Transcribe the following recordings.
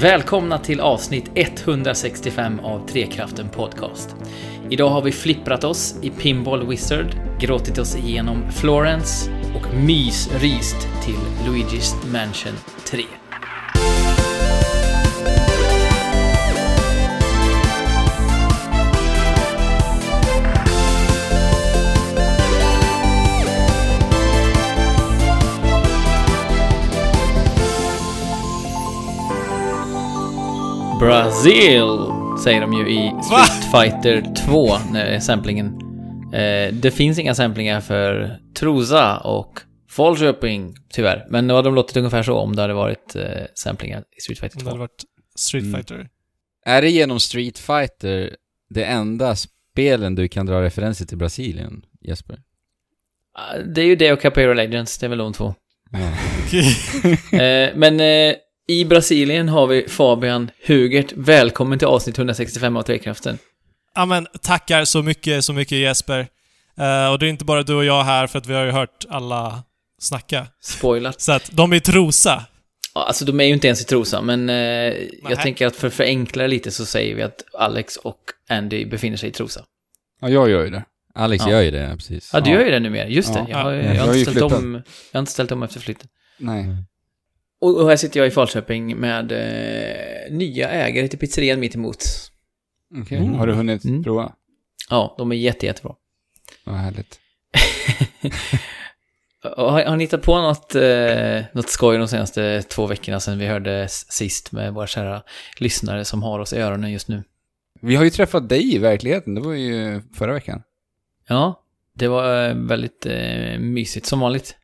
Välkomna till avsnitt 165 av Trekraften Podcast. Idag har vi flipprat oss i Pinball Wizard, gråtit oss igenom Florence och mysryst till Luigi's Mansion 3. Brazil säger de ju i Street Fighter 2 när samplingen. Eh, det finns inga samplingar för Trosa och Falköping tyvärr. Men nu har de låtit ungefär så om det hade varit eh, samplingar i Street Fighter Om 2. det hade varit Street Mm. Fighter. Är det genom Street Fighter det enda spelen du kan dra referenser till Brasilien, Jesper? Ah, Det är ju det och Capoeira Legends, det är väl de två. Ja. Eh, men eh, i Brasilien har vi Fabian Hugert. Välkommen till avsnitt 165 av Trekraften. Ja men tackar så mycket, så mycket Jesper. Eh, och det är inte bara du och jag här för att vi har ju hört alla snacka. Spoilat. Så att de är Trosa. Ja, alltså de är ju inte ens i Trosa, men eh, jag tänker att för att förenkla det lite så säger vi att Alex och Andy befinner sig i Trosa. Ja, jag gör ju det. Alex Ja. gör ju det, precis. Ja, du Ja. gör ju det numera. Just det. Ja. Jag, har, Ja. jag, Jag har inte ställt om, jag har inte ställt om efter flytten. Nej. Och, här sitter jag i Falköping med eh, nya ägare till pizzerian mitt emot. Okej, Mm. har du hunnit Mm. prova? Ja, de är jätte, jättebra. Vad härligt. Har, har ni hittat på något, eh, något skoj de senaste två veckorna sedan vi hörde sist med våra kära lyssnare som har oss i öronen just nu? Vi har ju träffat dig i verkligheten, det var ju förra veckan. Ja, det var eh, väldigt eh, mysigt som vanligt.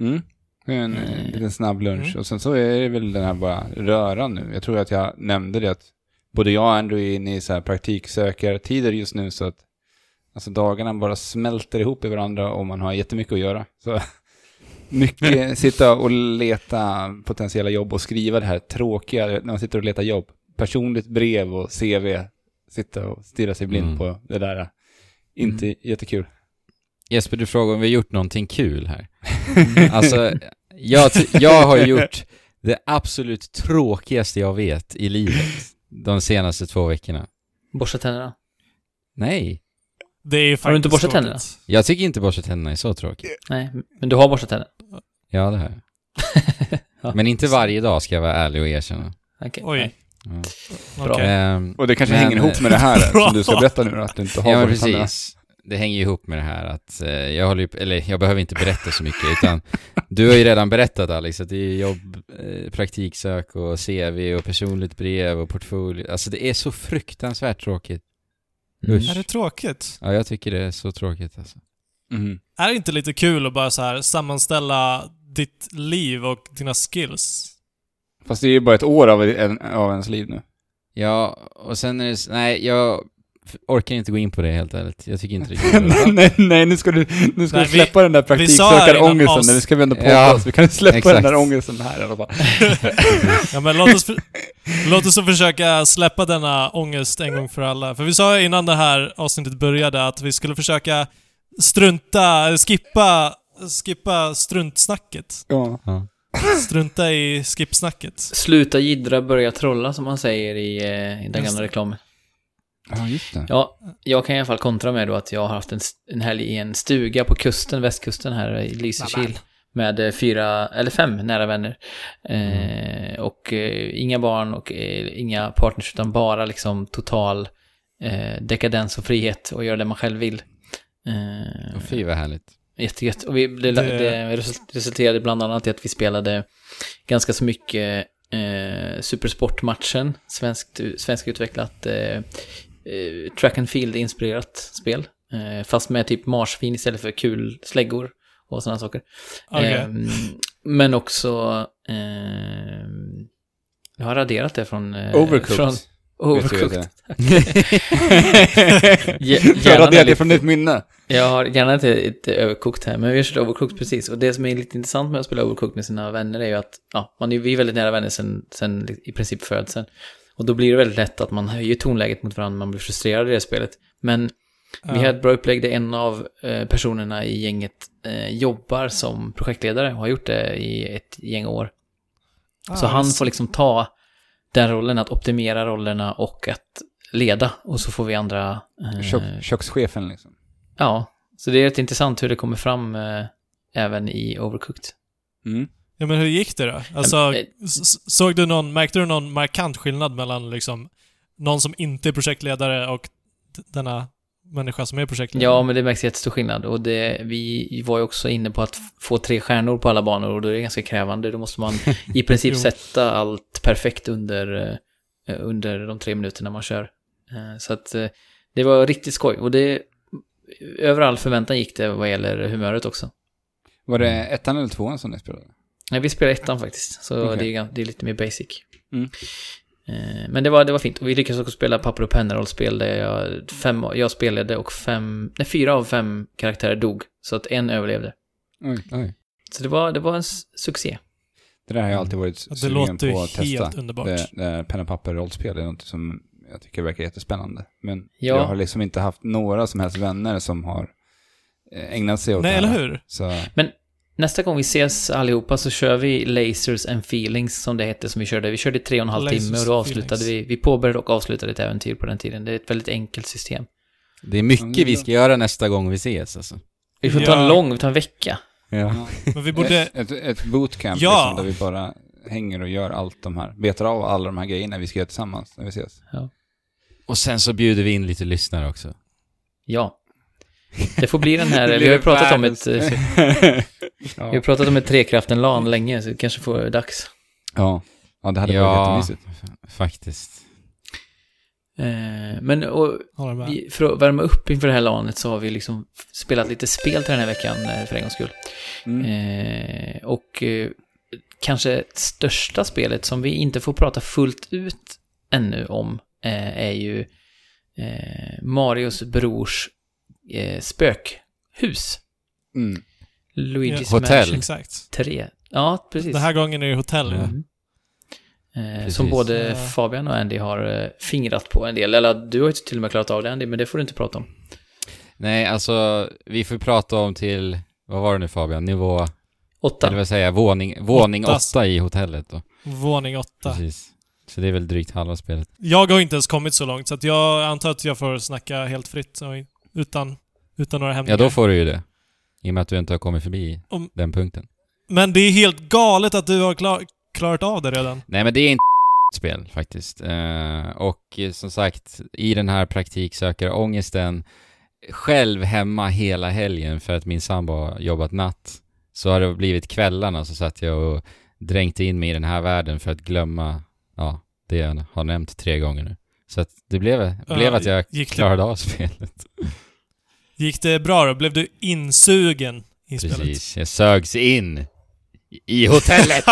Mm. En eh, Mm. liten snabb lunch. Mm. Och sen så är det väl den här bara röran nu. Jag tror att jag nämnde det att både jag och Andrew är inne i så här praktiksökartider just nu så att alltså dagarna bara smälter ihop i varandra och man har jättemycket att göra. Så mycket sitta och leta potentiella jobb och skriva det här tråkiga när man sitter och letar jobb. Personligt brev och CV. Sitta och stirra sig blind Mm. på det där. Inte jättekul. Jesper, du frågar om vi har gjort någonting kul här. alltså, jag, jag har gjort det absolut tråkigaste jag vet i livet de senaste två veckorna. Borsta tänderna. Nej, Det är faktiskt Har du inte borstat tänderna? jag tycker inte borsta tänderna är så tråkigt. Nej, men du har borstat tänderna? Ja, det har jag. Ja. Men inte varje dag ska jag vara ärlig och erkänna. Okej. Oj. nej. Ja. Bra. Okej. Ehm, Och det kanske Men- hänger ihop med det här som du ska berätta nu att du inte har Ja, borstat tänderna. precis. Det hänger ju ihop med det här att eh, jag håller ju, eller jag behöver inte berätta så mycket utan du har ju redan berättat Alex att det är jobb, eh, praktiksök och CV och personligt brev och portfolio. Alltså det är så fruktansvärt tråkigt. Mm. Usch. Är det tråkigt? Ja, jag tycker det är så tråkigt alltså. Mhm. Är det inte lite kul att bara så här sammanställa ditt liv och dina skills? Fast det är ju bara ett år av, en, av ens liv nu. Ja, och sen är det, nej jag orkar inte gå in på det helt ärligt. Jag tycker inte det är nej, nej, nej, nu ska du, nu ska Nej, du vi- släppa den där vi sa här praktiksökarångesten. Nu ska vi ändå podda Ja, oss. Vi kan släppa exakt. den där ångesten här i alla fall. Ja men låt oss, för, låt oss försöka släppa denna ångest en gång för alla. För vi sa innan det här avsnittet började att vi skulle försöka strunta, skippa, skippa struntsnacket. Ja. Ja. Strunta i skippsnacket. Sluta jiddra, börja trolla som man säger i, eh, i den gamla reklamen. Ja, just det. Ja, jag kan i alla fall kontra med då att jag har haft en, en helg i en stuga på kusten, västkusten här i Lysekil. Med eh, fyra, eller fem nära vänner. Eh, och eh, inga barn och eh, inga partners utan bara liksom total eh, dekadens och frihet och göra det man själv vill. Eh, Och fy vad härligt. Jättegött. Och vi, det, Det- det resulterade bland annat i att vi spelade ganska så mycket eh, Supersportmatchen, svenskt, svensk utvecklat eh, eh, track and field-inspirerat spel. Eh, fast med typ marsvin istället för kul släggor och sådana saker. Okej. Ehm, men också... ehm, jag har raderat det från... eh, Overcooked. Från Overcooked. gärna radera det lite- från ditt minne. Jag har gärna inte ett överkokt här, men vi har kört överkokt precis. Och det som är lite intressant med att spela överkokt med sina vänner är ju att, ja, man är, vi är väldigt nära vänner sen, sen i princip födseln. Och då blir det väldigt lätt att man höjer tonläget mot varandra, man blir frustrerad i det spelet. Men vi har ett bra upplägg där en av eh, personerna i gänget eh, jobbar som projektledare och har gjort det i ett gäng år. Ah, Så han får liksom ta, den rollen, att optimera rollerna och att leda. Och så får vi andra... eh, Kök, kökschefen liksom. Ja, så det är rätt intressant hur det kommer fram eh, även i Overcooked. Mm. Ja, men hur gick det då? Alltså, Eh, såg du någon, märkte du någon markant skillnad mellan liksom någon som inte är projektledare och denna människa som är projektledare? Ja, men det märks jättestor skillnad. Och det, vi var ju också inne på att få tre stjärnor på alla banor och då är det ganska krävande. Då måste man i princip sätta allt perfekt under, eh, under de tre minuterna man kör. Eh, Så att det var riktigt skoj. Och det, över all förväntan gick det vad gäller humöret också. Var det ettan eller tvåan som ni spelade? Nej, vi spelade ettan faktiskt, så Okej. det, är, det är lite mer basic. Mm. Eh, Men det var, det var fint. Och vi lyckades också spela papper och penna-rollspel där jag, fem, jag spelade och fem, nej, fyra av fem karaktärer dog. Så att en överlevde. Oj. Oj. Så det var, det var en succé. Det där har jag alltid varit det sugen låter på att testa. helt underbart. Det, det penna papper rollspel är något som jag tycker verkar jättespännande. Men Ja. jag har liksom inte haft några som helst vänner som har eh, ägnat sig åt Nej, det eller här. hur? Så, Nästa gång vi ses allihopa så kör vi Lasers and Feelings som det hette som vi körde. Vi körde i tre och en halv Lasers timme och då avslutade Feelings. vi, vi påbörjade och avslutade ett äventyr på den tiden. Det är ett väldigt enkelt system. Det är mycket Ja, vi ska göra nästa gång vi ses alltså. Vi får ta Ja. en lång, vi tar en vecka. Ja. Men vi borde... ett, ett, ett bootcamp Ja. liksom, där vi bara hänger och gör allt de här, betar av alla de här grejerna vi ska göra tillsammans när vi ses. Och sen så bjuder vi in lite lyssnare också. Ja. Det får bli den här, vi har ju pratat om ett, eh, vi har ja. pratat om ett trekraften-LAN länge, så det kanske får dags. ja. ja, det hade Ja. varit jättemysigt. Faktiskt. Eh, Men och, vi, för att värma upp inför det här LANet så har vi liksom spelat lite spel till den här veckan eh, för en gångs skull. Mm. Eh, och eh, kanske största spelet som vi inte får prata fullt ut ännu om eh, är ju eh, Marios brors eh, spökhus. Mm. Luigi's Ja, Hotell. Mansion Exakt. 3. Ja, precis. Den här gången är det hotell. Mm. Eh, som både Ja. Fabian och Andy har eh, fingrat på en del. Eller du har ju till och med klarat av det Andy, men det får du inte prata om. Nej, alltså vi får prata om till, vad var det nu Fabian, nivå, Åtta. eller vad säger jag, våning, våning Åtta. åtta i hotellet då. Våning åtta. Precis. Så det är väl drygt halva spelet. Jag har inte ens kommit så långt, så att jag antar att jag får snacka helt fritt och utan, utan några hämningar. Ja, då får du ju det. I och med att du inte har kommit förbi Om- den punkten. Men det är helt galet att du har klar, klarat av det redan. Nej, men det är inte spel faktiskt. Eh, och som sagt, i den här praktiksökarångesten, själv hemma hela helgen för att min sambo har jobbat natt, så har det blivit kvällarna så satt jag och dränkte in mig i den här världen för att glömma, ja, det jag har nämnt tre gånger nu. Så att det blev, blev att jag klarade av spelet. Gick det bra då? Blev du insugen i spelet? Precis, jag sögs in i hotellet.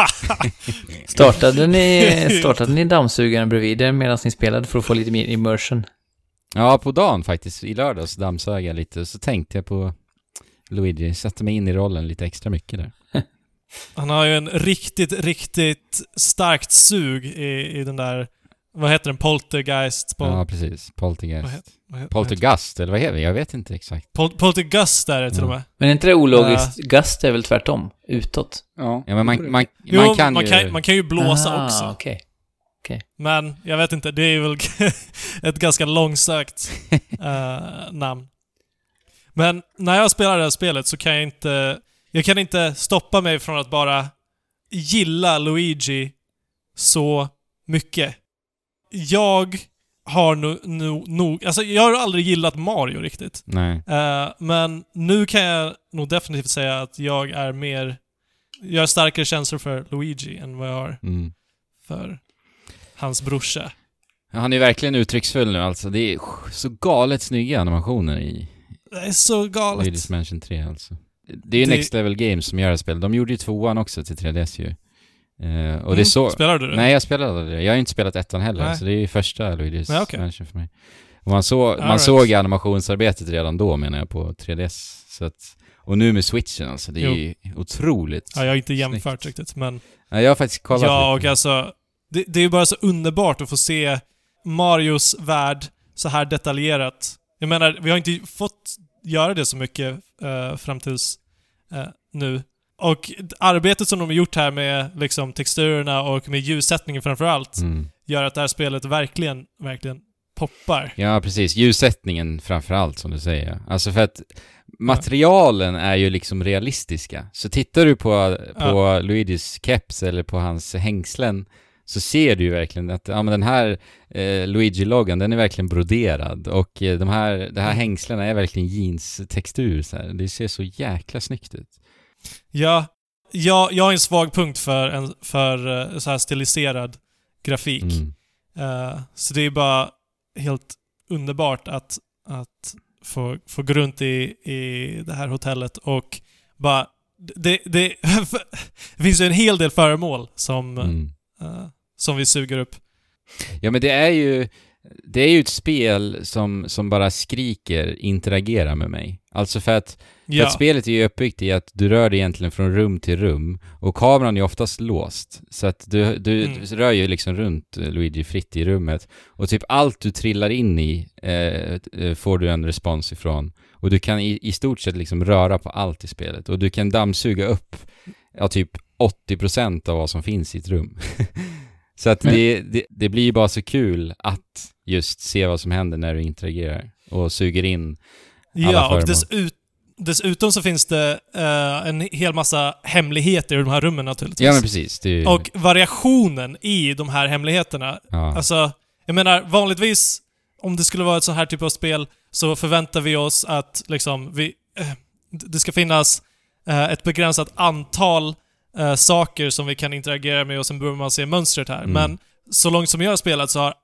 Startade ni, startade ni dammsugaren bredvid er medan ni spelade för att få lite mer immersion? Ja, på dagen faktiskt. I lördags dammsög jag lite och så tänkte jag på Luigi, satte mig in i rollen lite extra mycket där. Han har ju en riktigt, riktigt starkt sug i, i den där... Vad heter den? Poltergeist? Pol, Ja, precis. Poltergeist. vad heter, vad heter, Poltergust, eller vad heter det? Jag vet inte exakt. Pol, Poltergust är det till och med. Men är inte det ologiskt? Gust är väl tvärtom? Utåt? Ja. Ja, men man, man, Jo, man kan man, ju... kan, man kan ju blåsa ah, också. okej. Men jag vet inte, det är väl ett ganska långsökt eh, namn. Men när jag spelar det här spelet så kan jag inte... Jag kan inte stoppa mig från att bara gilla Luigi så mycket. Jag har nog... No, nog alltså jag har aldrig gillat Mario riktigt. Nej. Eh, men nu kan jag nog definitivt säga att jag är mer... Jag har starkare känslor för Luigi än vad jag har Mm. för hans brorsa. Han är verkligen uttrycksfull nu alltså. Det är så galet snygga animationer i Det är så galet. Luigi's Mansion 3 alltså. Det är ju Det- Next Level Games som gör det spelet. De gjorde ju tvåan också till 3DS ju. Eh, och det Mm, så... Spelar du det? Nej, jag spelade aldrig det. Jag har ju inte spelat ettan heller, Nej. så det är ju första Luigi's Nej, okej. Mansion för mig. Och man, så, man right. såg animationsarbetet redan då menar jag på 3DS. Så att, och nu med switchen alltså, det är Jo. ju otroligt. Ja, jag har inte jämfört Snyggt. riktigt, men... Ja, jag har faktiskt kollat Ja, och lite. alltså... Det, det är ju bara så underbart att få se Marios värld så här detaljerat. Jag menar, vi har inte fått göra det så mycket eh, fram tills eh, nu. Och arbetet som de har gjort här med liksom texturerna och med ljussättningen framförallt Mm. gör att det här spelet verkligen, verkligen poppar. Ja, precis. Ljussättningen framförallt, som du säger. Alltså för att materialen är ju liksom realistiska. Så tittar du på, på Luigis keps eller på hans hängslen så ser du ju verkligen att ja, men den här eh, Luigi-loggan, den är verkligen broderad och eh, de här, här hängslena är verkligen jeans-textur så här. Det ser så jäkla snyggt ut. Ja, jag, jag har en svag punkt för, en, för eh, så här stiliserad grafik. Mm. Eh, så det är bara helt underbart att, att få, få gå runt i, i det här hotellet och bara... Det, det, det finns ju en hel del föremål som, Mm. eh, som vi suger upp. Ja men det är ju, det är ju ett spel som, som bara skriker interagera med mig. Alltså för att, för Ja, att spelet är ju uppbyggt i att du rör dig egentligen från rum till rum och kameran är oftast låst. Så att du, du, Mm. du rör ju liksom runt eh, Luigi fritt i rummet och typ allt du trillar in i eh, eh, får du en respons ifrån. Och du kan i, i stort sett liksom röra på allt i spelet och du kan dammsuga upp ja, typ 80% av vad som finns i ett rum. så att det, det, det blir ju bara så kul att just se vad som händer när du interagerar och suger in alla ja och föremål. Dessut, dessutom så finns det eh, en hel massa hemligheter i de här rummen naturligtvis. Ja men precis. Ju, och variationen i de här hemligheterna ja. Alltså, jag menar vanligtvis om det skulle vara ett sånt här typ av spel så förväntar vi oss att liksom vi, eh, det ska finnas eh, ett begränsat antal eh, saker som vi kan interagera med och sen börjar man se mönstret här. Mm. Men så långt som jag har spelat så har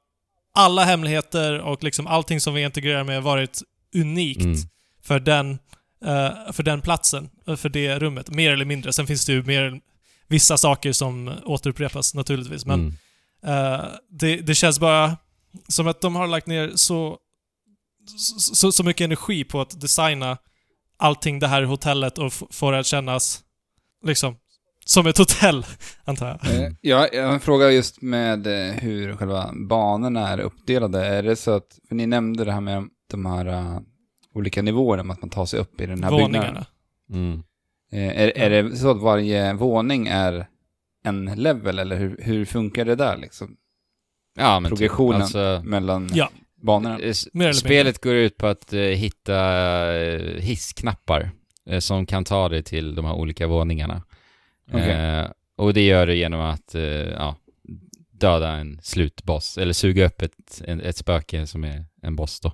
alla hemligheter och liksom allting som vi integrerar med varit unikt Mm. för, den, eh, för den platsen, eh, för det rummet. Mer eller mindre. Sen finns det ju mer, vissa saker som återupprepas naturligtvis. Men Mm. Eh, det, det känns bara som att de har lagt ner så, så, så mycket energi på att designa allting det här hotellet och få det att kännas liksom som ett hotell, antar jag. Eh, Ja, jag har en fråga just med hur själva banorna är uppdelade. Är det så att, för ni nämnde det här med de här olika nivåerna, att man tar sig upp i den här byggnaden. Våningarna. Mm. Eh, är, är det så att varje våning är en level, eller hur, hur funkar det där liksom? Ja men typ, Progressionen alltså, mellan Ja. banorna? eh, spelet går ut på att eh, hitta eh, hissknappar eh, som kan ta dig till de här olika våningarna. Eh, och det gör du genom att ja, döda en slutboss, eller suga upp ett, ett spöke som är en boss då,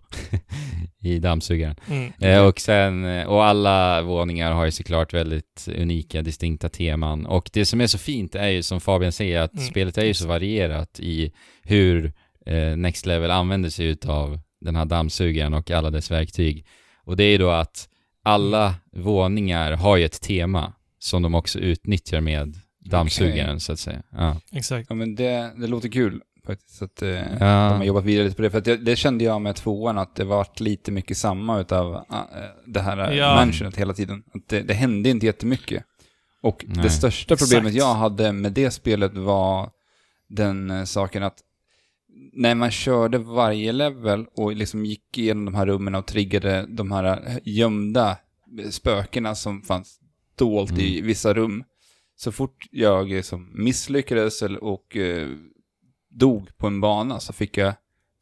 i dammsugaren. Mm. Eh, och sen, eh, och alla våningar har ju såklart väldigt unika, distinkta teman. Och det som är så fint är ju som Fabian säger att Mm. spelet är ju så varierat i hur eh, Next Level använder sig utav den här dammsugaren och alla dess verktyg. Och det är ju då att alla våningar har ju ett tema som de också utnyttjar med dammsugaren så att säga. Ja. Exakt. Ja, men det, det låter kul faktiskt. Att, eh, Ja. De har jobbat vidare lite på det. För att det, det kände jag med tvåan, att det varit lite mycket samma utav äh, det här Ja. ja. mansionet hela tiden. Att det, det hände inte jättemycket. Och Nej. det största problemet Exakt. jag hade med det spelet var den eh, saken att när man körde varje level och liksom gick igenom de här rummen och triggade de här eh, gömda spökena som fanns dolt i vissa rum. Så fort jag liksom misslyckades eller- och eh, dog på en bana så fick jag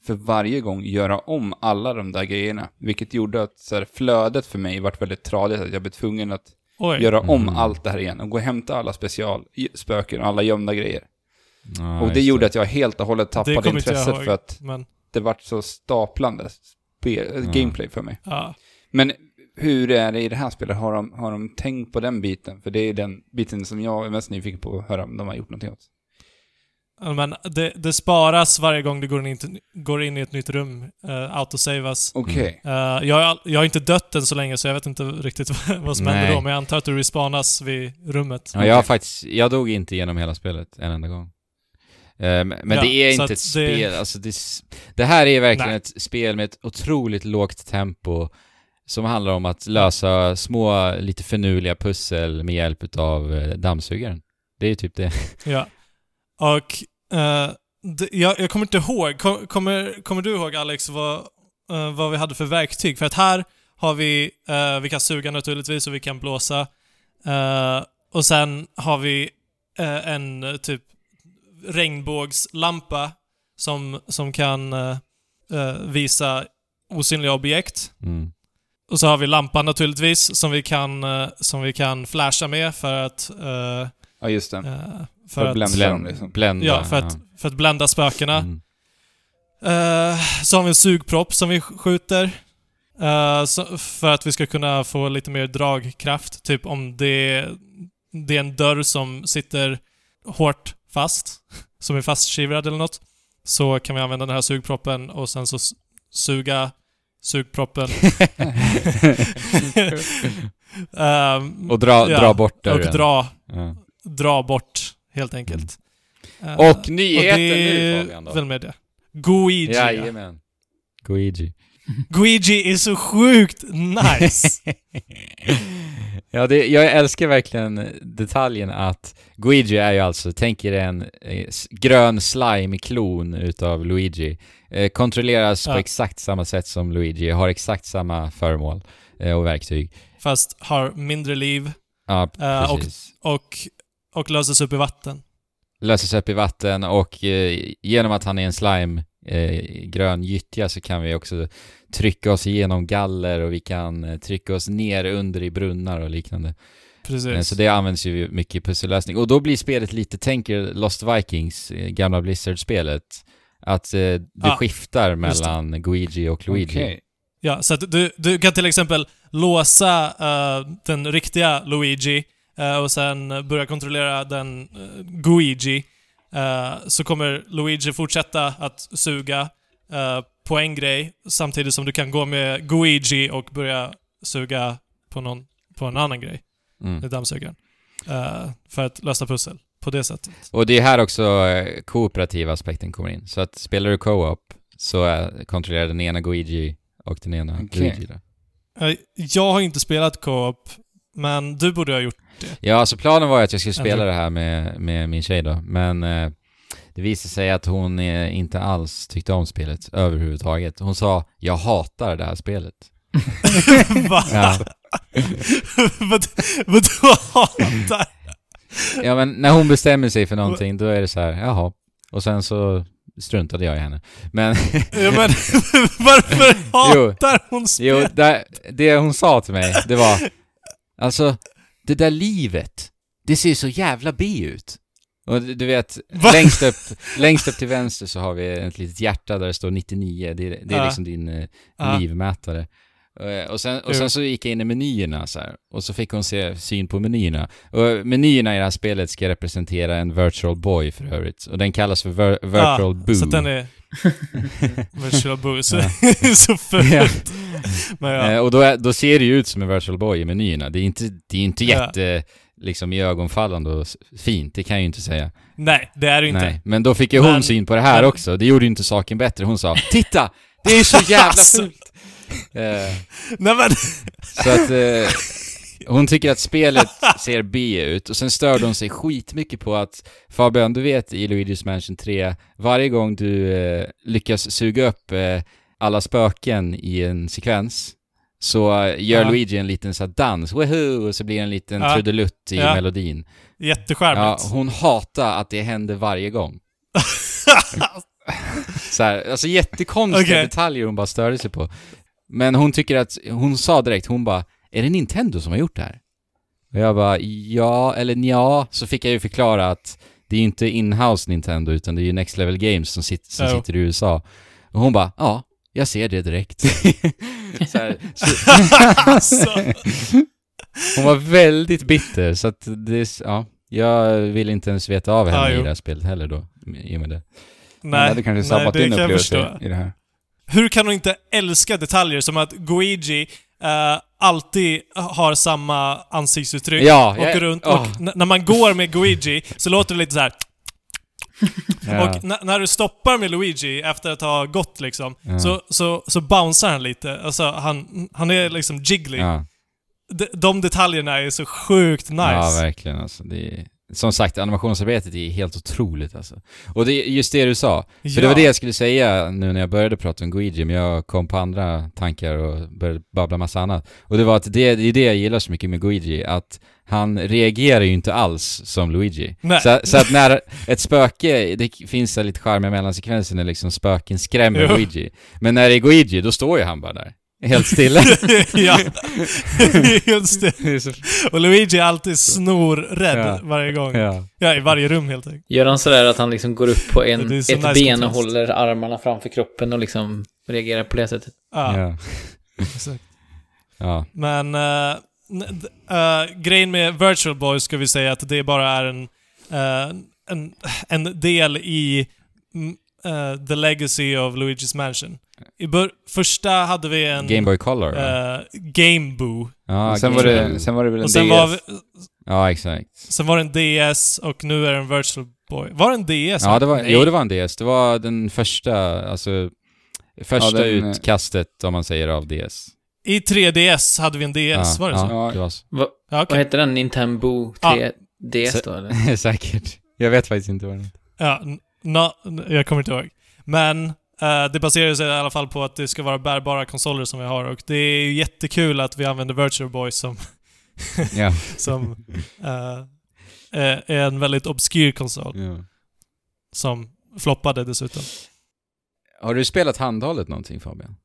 för varje gång göra om alla de där grejerna. Vilket gjorde att så här, flödet för mig vart väldigt tradigt. Att jag blev tvungen att Oj. göra om Mm. allt det här igen och gå och hämta alla specialspöken och alla gömda grejer. Ja, och det gjorde att jag helt och hållet det tappade intresset ihåg. för att Men, det vart så staplande gameplay för mig. ja. Men hur är det i det här spelet? Har de, har de tänkt på den biten? För det är den biten som jag är mest nyfiken på att höra om de har gjort någonting åt. Ja, Men det, det sparas varje gång du går in, i- går in i ett nytt rum. Uh, autosavas. Okej. Eh, jag, har all- jag har inte dött än så länge så jag vet inte riktigt vad, som Nej. händer då, men jag antar att du respawnas vid rummet. Ja, jag har faktiskt, jag dog inte igenom hela spelet en enda gång. Eh, Men Ja, det är inte ett det- spel, alltså det, det här är verkligen Nej. ett spel med ett otroligt lågt tempo som handlar om att lösa små, lite finurliga pussel med hjälp utav eh, dammsugaren. Det är typ det. Ja. Och eh, det, jag, jag kommer inte ihåg. Kom, kommer, kommer du ihåg Alex vad, eh, vad vi hade för verktyg? För att här har vi, eh, vi kan suga naturligtvis och vi kan blåsa. Och sen har vi en typ regnbågslampa som, som kan visa osynliga objekt. Mm. Och så har vi lampan naturligtvis, som vi kan, eh, som vi kan flasha med för att... eh, Ja, just det. eh, För för att att, blända. Blän- dem, liksom. Blända. ja, för att, för att blända spökena. Mm. Eh, så har vi en sugpropp som vi skjuter. Så, för att vi ska kunna få lite mer dragkraft. Typ om det, det är en dörr som sitter hårt fast, som är fastskivrad eller något, så kan vi använda den här sugproppen och sen så suga sugproppen. Ehm, Och dra, Ja, dra bort och dörren. dra, Ja. dra bort, helt enkelt. Eh, Och nyheten det nu Fabian då. väl med det. Guigi. ja. Jajamän. Luigi. Guigi är så sjukt nice. ja, det, jag älskar verkligen detaljen att Luigi är ju alltså, tänk er en eh, grön slime-klon utav Luigi. Eh, kontrolleras Ja. på exakt samma sätt som Luigi, har exakt samma föremål eh, och verktyg. Fast har mindre liv Ja, Eh, och- precis. och, och löses upp i vatten. Löses upp i vatten och eh, genom att han är en slime, grön gyttja, så kan vi också trycka oss igenom galler och vi kan eh, trycka oss ner under i brunnar och liknande. Eh, Precis. Så det används ju mycket i pussellösning. Och då blir spelet lite, tänker Lost Vikings, eh, gamla Blizzard-spelet, att eh, det Ja, skiftar det. mellan Luigi och Luigi. Okej. Ja, så att du, du kan till exempel låsa eh, den riktiga Luigi eh, och sen börja kontrollera den uh, Guigi. Så kommer Luigi fortsätta att suga på en grej samtidigt som du kan gå med Guigi och börja suga på, någon, på en annan grej. Mm. Det är dammsugaren. Eh, för att lösa pussel. På det sättet. Och det är här också eh, kooperativa aspekten kommer in. Så att spelar du co-op så eh, kontrollerar den ena Luigi och den ena Okej. Luigi då. Eh, jag har inte spelat co-op, men du borde ha gjort Ja, alltså planen var att jag skulle spela Ändå. det här med, med min tjej då, men eh, det visade sig att hon eh, inte alls tyckte om spelet överhuvudtaget. Hon sa 'Jag hatar det här spelet' Va? Ja. Vad Vadå hatar? Ja men när hon bestämmer sig för någonting då är det så här, jaha. Och sen så struntade jag i henne. Men, Ja, men, varför hatar hon spel? jo, det, det hon sa till mig, det var Alltså, det där livet, det ser så jävla B ut. Och du vet, Va? längst upp, längst upp till vänster så har vi ett litet hjärta där det står 99, det, är- det är Ja. liksom din Ja. livmätare. Eh, Och sen, och sen så gick jag in i menyerna så här, och så fick hon se syn på menyerna. Och menyerna i det här spelet ska representera en virtual boy för övrigt. Och den kallas för vir- virtual boo. Så den är... Virtual Boo, så, Ja. så fult. Men ja. Eh, och då, är, då ser det ju ut som en virtual boy i menyerna. Det är inte, det är inte Ja. Liksom i ögonfallande och fint, det kan jag ju inte säga. Nej, det är det inte. Nej, men då fick ju hon Men- syn på det här men- också. Det gjorde ju inte saken bättre. Hon sa 'Titta! Det är så jävla fult!' Eh, Nej men... Så att eh, hon tycker att spelet ser B ut och sen störde hon sig skitmycket på att Fabian, du vet i Luigi's Mansion 3, varje gång du eh, lyckas suga upp eh, alla spöken i en sekvens så eh, gör Ja. Luigi en liten så dans, woohoo, och så blir det en liten Ja. trudelutt i Ja. melodin. Ja, Jättecharmigt. hon hatar att det händer varje gång. Så här, alltså jättekonstiga Okej. detaljer hon bara störde sig på. Men hon tycker att, hon sa direkt, hon bara Är det Nintendo som har gjort det här? Och jag bara, ja, eller ja Så fick jag ju förklara att det är inte in-house Nintendo utan det är ju Next Level Games som, sit, som Jo. sitter i USA. Och hon bara, ja, jag ser det direkt. så här, så, alltså. hon var väldigt bitter, så att det, ja. Jag vill inte ens veta av henne Ja, i det här spelet heller då, i och med det. Nej, hade kanske nej, sabbat det din kan jag upplevelse förstå. i det här. Hur kan hon inte älska detaljer som att Guigi eh, alltid har samma ansiktsuttryck Ja, och jag- runt åh. och när man går med Guigi så låter det lite så här. Ja. Och n- när du stoppar med Luigi efter att ha gått liksom, Ja. så, så, så bouncear han lite. Alltså han, han är liksom jiggly. ja. De, de detaljerna är så sjukt nice. Ja, verkligen alltså. Det är, som sagt, animationsarbetet är helt otroligt alltså. Och det är just det du sa. För Ja. det var det jag skulle säga nu när jag började prata om Guigi, men jag kom på andra tankar och började babbla massa annat. Och det var att det, det är det jag gillar så mycket med Guigi, att han reagerar ju inte alls som Luigi. Så, så att när ett spöke, det finns så lite charmiga mellansekvenser när liksom spöken skrämmer Jo. Luigi. Men när det är Guigi, då står ju han bara där. Helt stilla. ja, är så- Och Luigi är alltid snorrädd Ja. varje gång. Ja. ja. i varje rum helt enkelt. Gör han sådär att han liksom går upp på en, ett nice ben och kontrast. håller armarna framför kroppen och liksom reagerar på det sättet? Ja, Ja. exakt. ja. Men uh, grejen med Virtual Boy ska vi säga att det bara är en, eh, en, en del i eh, The Legacy of Luigi's Mansion. I bör- första hade vi en Game Boy Color eh, Game Boo. ja, sen, Game var det, sen var det väl en DS. var, vi, Ja, exakt. sen var det en DS och nu är det en Virtual Boy. Var det en DS? Ja, det var, Nej. jo, det var en DS. Det var den första, alltså, första Ja, den, utkastet, om man säger, av DS. I 3DS hade vi en DS, ja, var det ja, så? Ja. det var så. Va, Ja, Vad okej. hette den? Nintendo Ja. 3DS Så- då eller? Säkert. Jag vet faktiskt inte vad den heter. Ja, n- nå- jag kommer inte ihåg. Men eh, det baserar sig i alla fall på att det ska vara bärbara konsoler som vi har och det är ju jättekul att vi använder Virtual Boy som, som eh, är en väldigt obskyr konsol. ja. Som floppade dessutom. Har du spelat handhållet någonting Fabian?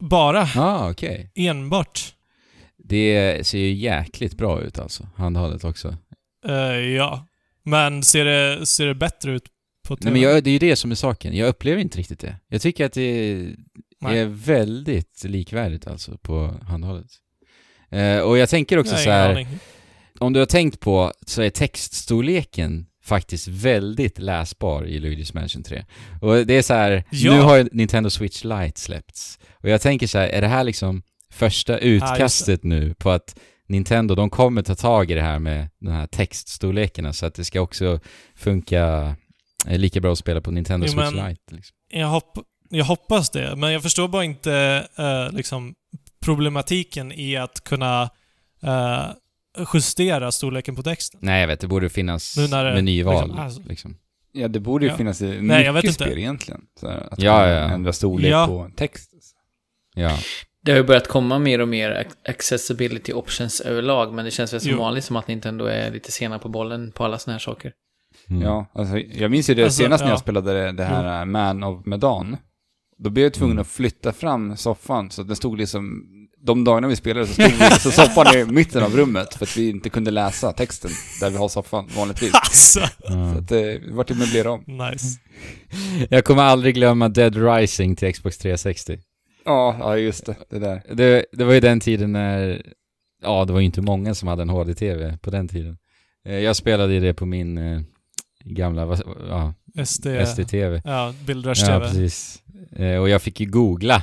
Bara, ah, okej. enbart. Det ser ju jäkligt bra ut alltså, handhållet också. Eh, ja. Men ser det, ser det bättre ut på TV? Nej men jag, det är ju det som är saken. Jag upplever inte riktigt det. Jag tycker att det Nej. är väldigt likvärdigt alltså på handhållet. Eh, och jag tänker också har så här, om du har tänkt på så är textstorleken faktiskt väldigt läsbar i Luigi's Mansion 3. Och det är så här, Ja. nu har Nintendo Switch Lite släppts. Och jag tänker så här, är det här liksom första utkastet nu på att Nintendo, de kommer ta tag i det här med den här textstorlekarna så att det ska också funka eh, lika bra att spela på Nintendo Jo, Switch Lite. Liksom. Jag, hopp, jag hoppas det, men jag förstår bara inte eh, liksom problematiken i att kunna eh, justera storleken på texten. Nej, jag vet, det borde finnas Nu när det- menyval. liksom, alltså. liksom. Ja, det borde ju Ja. finnas i mycket Nej, jag vet inte. spel egentligen. Så att Ja, ja, ändra storlek Ja. på text. Ja. Det har ju börjat komma mer och mer ac- accessibility options överlag, men det känns väl som Jo. vanligt som att Nintendo är lite sena på bollen på alla såna här saker. Mm. Ja, alltså, jag minns ju det Alltså, senast när ja. jag spelade det, här äh, Man of Medan. Då blev jag tvungen Mm. att flytta fram soffan, så den stod liksom... De dagarna vi spelade så stod så soffan i mitten av rummet, för att vi inte kunde läsa texten där vi har soffan vanligtvis. Alltså! Så Ja. att det vart det möblera om. Nice. Jag kommer aldrig glömma Dead Rising till Xbox 360. Ja, ja just det. Det där. Det, det var ju den tiden när, ja det var ju inte många som hade en HD-TV på den tiden. Eh, Jag spelade ju det på min eh, gamla, vad- ja, SD... SD-TV. Ja, Ja, bildrush-TV. precis. Eh, Och jag fick ju googla,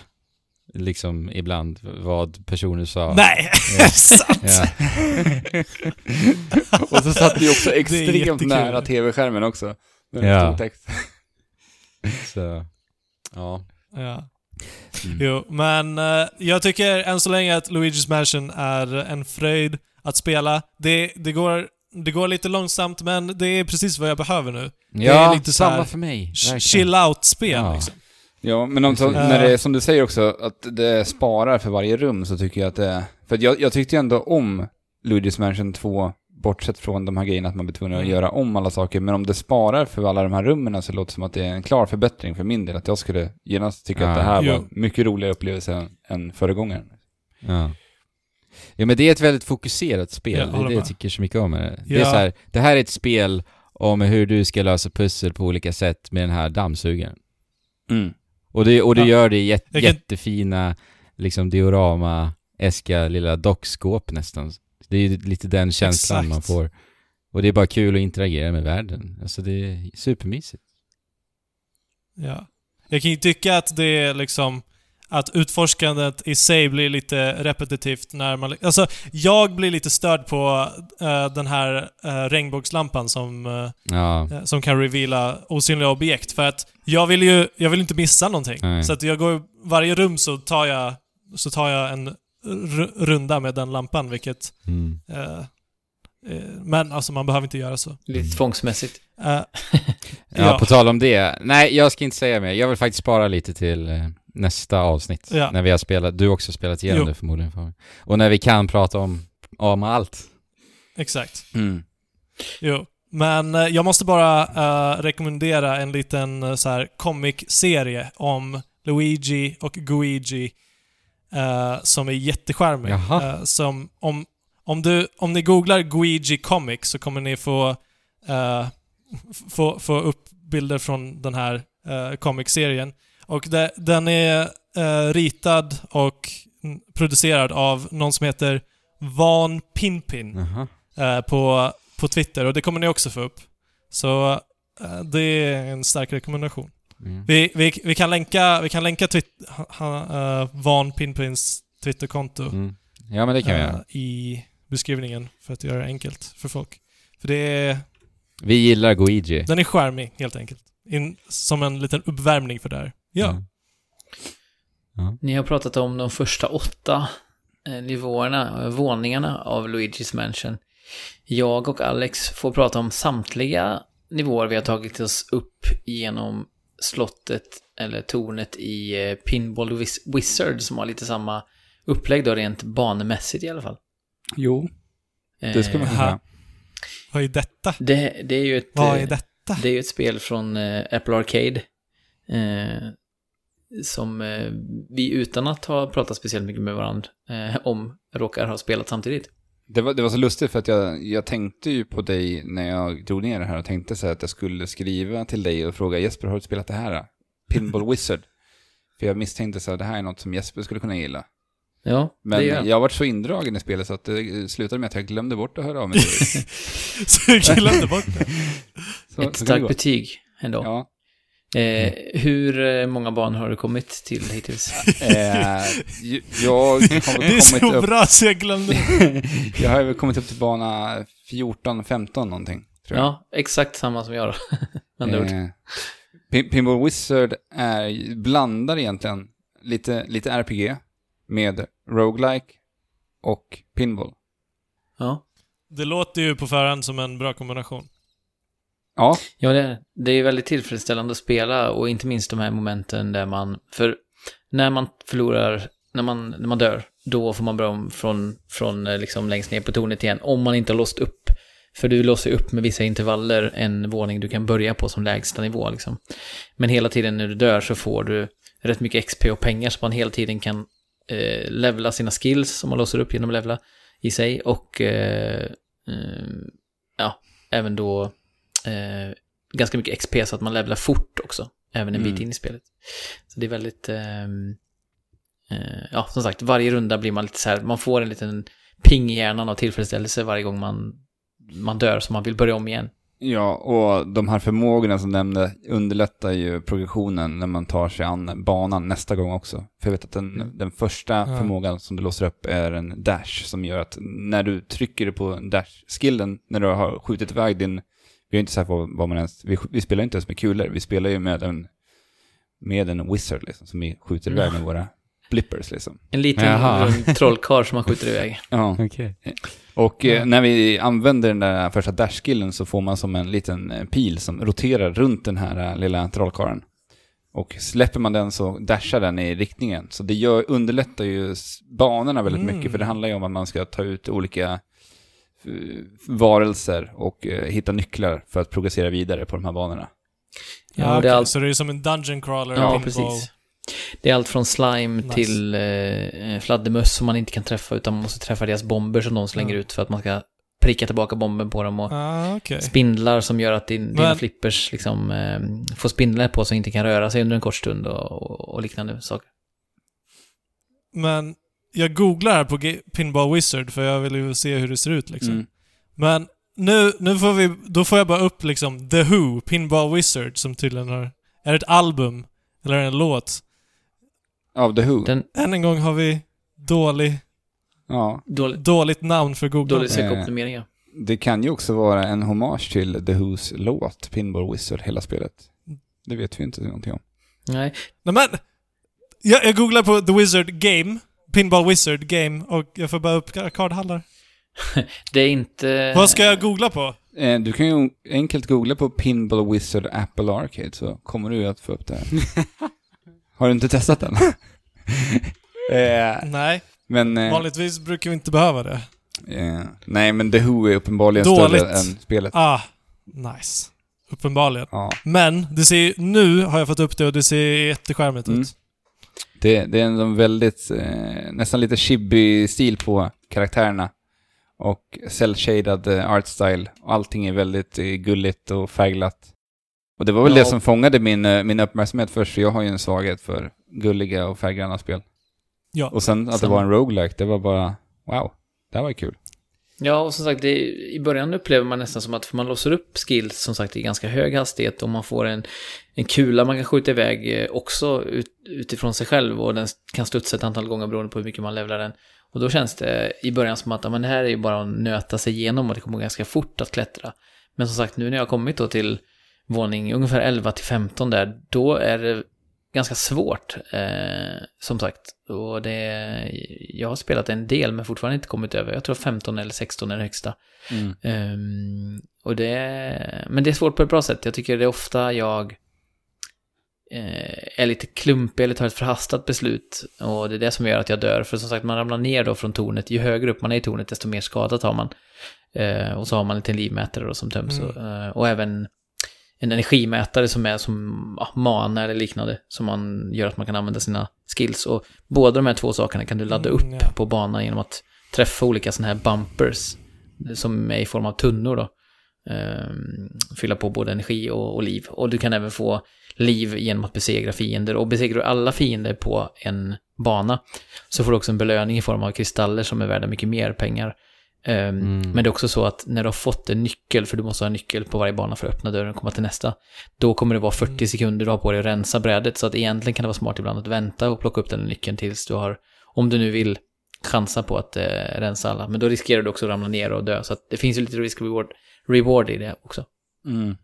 liksom ibland, vad personer sa. Nej! Ja. Sant! Ja. Och så satt vi också Det är extremt nära tv-skärmen också. Ja. Så, ja. ja. Mm. Jo, men eh, jag tycker än så länge att Luigi's Mansion är en fröjd att spela. Det, det, går, det går lite långsamt, men det är precis vad jag behöver nu. är Ja, lite så samma här för mig. Chill out-spel Ja. liksom. Ja, men om, när det är som du säger också, att det sparar för varje rum så tycker jag att det... För att jag, jag tyckte ju ändå om Luigi's Mansion 2, bortsett från de här grejerna att man blir tvungen att Mm. göra om alla saker, men om det sparar för alla de här rummen så låter det som att det är en klar förbättring för min del, att jag skulle genast tycka att Ja. det här Jo. var mycket roligare upplevelse än, än föregångaren. Ja. Ja men det är ett väldigt fokuserat spel, Jag det är det jag tycker så mycket om med det. Det är Ja. så här, det här är ett spel om hur du ska lösa pussel på olika sätt med den här dammsugaren. Mm. Och det, och det Ja. gör det i jät- kan- jättefina, liksom diorama-eska lilla dockskåp nästan. Det är ju lite den känslan Exakt. man får. Och det är bara kul att interagera med världen. Alltså det är supermysigt. Ja. Jag kan ju tycka att det är liksom att utforskandet i sig blir lite repetitivt när man... Alltså, jag blir lite störd på eh, den här uh, regnbågslampan som, eh, Ja, som kan reveala osynliga objekt. För att jag vill ju jag vill inte missa någonting. Nej. Så att jag går... Varje rum så tar jag, så tar jag en r- runda med den lampan, vilket mm. Men alltså man behöver inte göra så. Lite tvångsmässigt. Eh, Ja, Ja. på tal om det. Nej, jag ska inte säga mer. Jag vill faktiskt spara lite till nästa avsnitt. Ja. När vi har spelat, du också spelat igenom Jo. det förmodligen. Fabian. Och när vi kan prata om, om allt. exakt. Mm. Jo. Men eh, jag måste bara eh, rekommendera en liten uh, så här comic-serie om Luigi och Guigi eh, som är jättecharmig. Som om, om, du, om ni googlar Guigi Comics så kommer ni få, få, få upp bilder från den här uh, comic-serien. Och det, den är eh, ritad och producerad av någon som heter Van Pinpin Jaha. eh, på, på Twitter och det kommer ni också få upp. Så eh, det är en stark rekommendation. Mm. Vi, vi, vi kan länka, vi kan länka twit, ha, eh, Van Pinpins Twitterkonto Mm. Ja, men det kan vi göra. i beskrivningen för att göra det enkelt för folk. För det är, Vi gillar Guigi. den är charmig helt enkelt. In, som en liten uppvärmning för det här. Ja. Mm. Ja. Ni har pratat om de första åtta eh, nivåerna, eh, våningarna av Luigi's Mansion. Jag och Alex får prata om samtliga nivåer vi har tagit oss upp genom slottet eller tornet i eh, Pinball Wiz- Wizard som har lite samma upplägg då rent banemässigt i alla fall. Jo, det ska man Eh, säga. Vad är detta? det, det är ju ett... Vad är detta? Det är ju ett spel från Apple Arcade. Eh, som eh, vi utan att ha pratat speciellt mycket med varandra eh, om råkar ha spelat samtidigt. Det var, det var så lustigt för att jag, jag tänkte ju på dig när jag drog ner det här och tänkte så här att jag skulle skriva till dig och fråga Jesper, har du spelat det här? Pinball Wizard. För jag misstänkte så här, det här är något som Jesper skulle kunna gilla. Ja, Men det jag. jag. har varit så indragen i spelet så att det slutade med att jag glömde bort att höra av mig. Så jag glömde bort det. Så, Ett starkt betyg ändå. Ja. Eh, hur eh, många barn har du kommit till hittills? Eh, jag har Det är kommit så upp, bra så jag glömde jag har väl kommit upp till bana 14, 15 någonting. Tror jag. Ja, exakt samma som jag då. Eh, Pin- Pinball Wizard är, blandar egentligen lite, lite RPG med roguelike och pinball. Ja. Det låter ju på förhand som en bra kombination. Ja, Ja, det är, det är väldigt tillfredsställande att spela och inte minst de här momenten där man... För när man förlorar, när man, när man dör, då får man börja om från, från eh, liksom längst ner på tornet igen. Om man inte har låst upp. För du låser upp med vissa intervaller en våning du kan börja på som lägsta nivå liksom. Men hela tiden när du dör så får du rätt mycket XP och pengar så man hela tiden kan eh, levla sina skills som man låser upp genom att levla i sig och eh, eh, ja, även då eh, ganska mycket XP så att man levlar fort också, även en bit Mm. in i spelet. Så det är väldigt, ehm, eh, ja som sagt, varje runda blir man lite så här, man får en liten ping i hjärnan av tillfredsställelse varje gång man, man dör så man vill börja om igen. ja, och de här förmågorna som nämnde underlättar ju progressionen när man tar sig an banan nästa gång också. För jag vet att den, Mm. den första Ja. förmågan som du låser upp är en dash som gör att när du trycker på dash-skillen, när du har skjutit iväg din vi är inte så här på vad man ens, vi, vi spelar inte ens med kulor, vi spelar ju med en, med en wizard liksom, som vi skjuter iväg med våra blippers liksom. En liten Jaha. rund trollkarl som man skjuter iväg. Ja. Okej. Och eh, när vi använder den där första dash-skillen så får man som en liten eh, pil som roterar runt den här eh, lilla trollkarlen. Och släpper man den så dashar den i riktningen. Så det gör, underlättar ju s- banorna väldigt Mm. mycket, för det handlar ju om att man ska ta ut olika eh, varelser och eh, hitta nycklar för att progressera vidare på de här banorna. Ja, Ja, det är okej, allt- Så det är som en dungeon crawler. Ja, precis. Det är allt från slime Nice. till eh, fladdermöss som man inte kan träffa utan man måste träffa deras bomber som de slänger Ja. ut för att man ska pricka tillbaka bomben på dem och Ah, okej. spindlar som gör att din, dina Men- flippers liksom eh, får spindlar på sig och inte kan röra sig under en kort stund och, och, och liknande saker. Men jag googlar här på Pinball Wizard för jag vill ju se hur det ser ut liksom. Mm. Men nu, nu får vi, då får jag bara upp liksom The Who, Pinball Wizard, som tydligen har... Är det ett album? Eller en låt? Av The Who? Den Än en gång har vi dålig, Ja. dålig, dåligt namn för Google. dålig sökoptimering, ja. Det kan ju också vara en hommage till The Who's låt, Pinball Wizard, hela spelet. Det vet vi inte någonting om. Nej, Nej men! Jag, jag googlar på The Wizard Game, Pinball Wizard Game, och jag får bara upp arkadhallar. Det är inte... Vad ska jag googla på? Eh, Du kan ju enkelt googla på Pinball Wizard Apple Arcade så kommer du att få upp det. Har du inte testat den? eh, Nej, men... Eh, vanligtvis brukar vi inte behöva det. eh, nej, men The Who är uppenbarligen Dåligt. större än spelet. Ah, nice. Uppenbarligen. Ja. Men, det ser, nu har jag fått upp det och det ser jätteskärmigt Mm. ut. Det, det är en väldigt, eh, nästan lite chibi-stil på karaktärerna. Och cell-shaded eh, art style. Allting är väldigt eh, gulligt och färgglatt. Och det var väl Ja. det som fångade min, min uppmärksamhet först, för jag har ju en svaghet för gulliga och färggranna spel. Ja. Och sen att det var en roguelike, det var bara, wow, det här var kul. Ja, och som sagt, det, i början upplever man nästan som att för man låser upp skills, som sagt, i ganska hög hastighet och man får en, en kula man kan skjuta iväg eh, också ut, utifrån sig själv och den kan studsa ett antal gånger beroende på hur mycket man levlar den. Och då känns det i början som att ja, men det här är ju bara att nöta sig igenom och det kommer ganska fort att klättra. Men som sagt, nu när jag har kommit då till våning ungefär 11 till 15 där, då är det ganska svårt, eh, som sagt. Och det, jag har spelat en del men fortfarande inte kommit över. Jag tror 15 eller 16 är det högsta. Ehm, och det, men det är svårt på ett bra sätt. Jag tycker det är ofta jag eh, är lite klumpig eller tar ett förhastat beslut. Och det är det som gör att jag dör. För som sagt, man ramlar ner då från tornet. Ju högre upp man är i tornet, desto mer skadat har man. Eh, och så har man en liten livmätare då som töms. Mm. Och, eh, och även en energimätare som är som ja, mana eller liknande. Som man gör att man kan använda sina skills. Och båda de här två sakerna kan du ladda upp Mm, ja. på banan genom att träffa olika sådana här bumpers. Som är i form av tunnor då. Ehm, fylla på både energi och, och liv. Och du kan även få liv genom att besegra fiender. Och besegrar du alla fiender på en bana så får du också en belöning i form av kristaller som är värda mycket mer pengar. Ehm, Mm. Men det är också så att när du har fått en nyckel, för du måste ha en nyckel på varje bana för att öppna dörren och komma till nästa, då kommer det vara 40 Mm. sekunder du har på dig att rensa brädet. Så att egentligen kan det vara smart ibland att vänta och plocka upp den nyckeln tills du har, om du nu vill, chansa på att eh, rensa alla. Men då riskerar du också att ramla ner och dö. Så att det finns ju lite risk-reward reward i det också. Mm.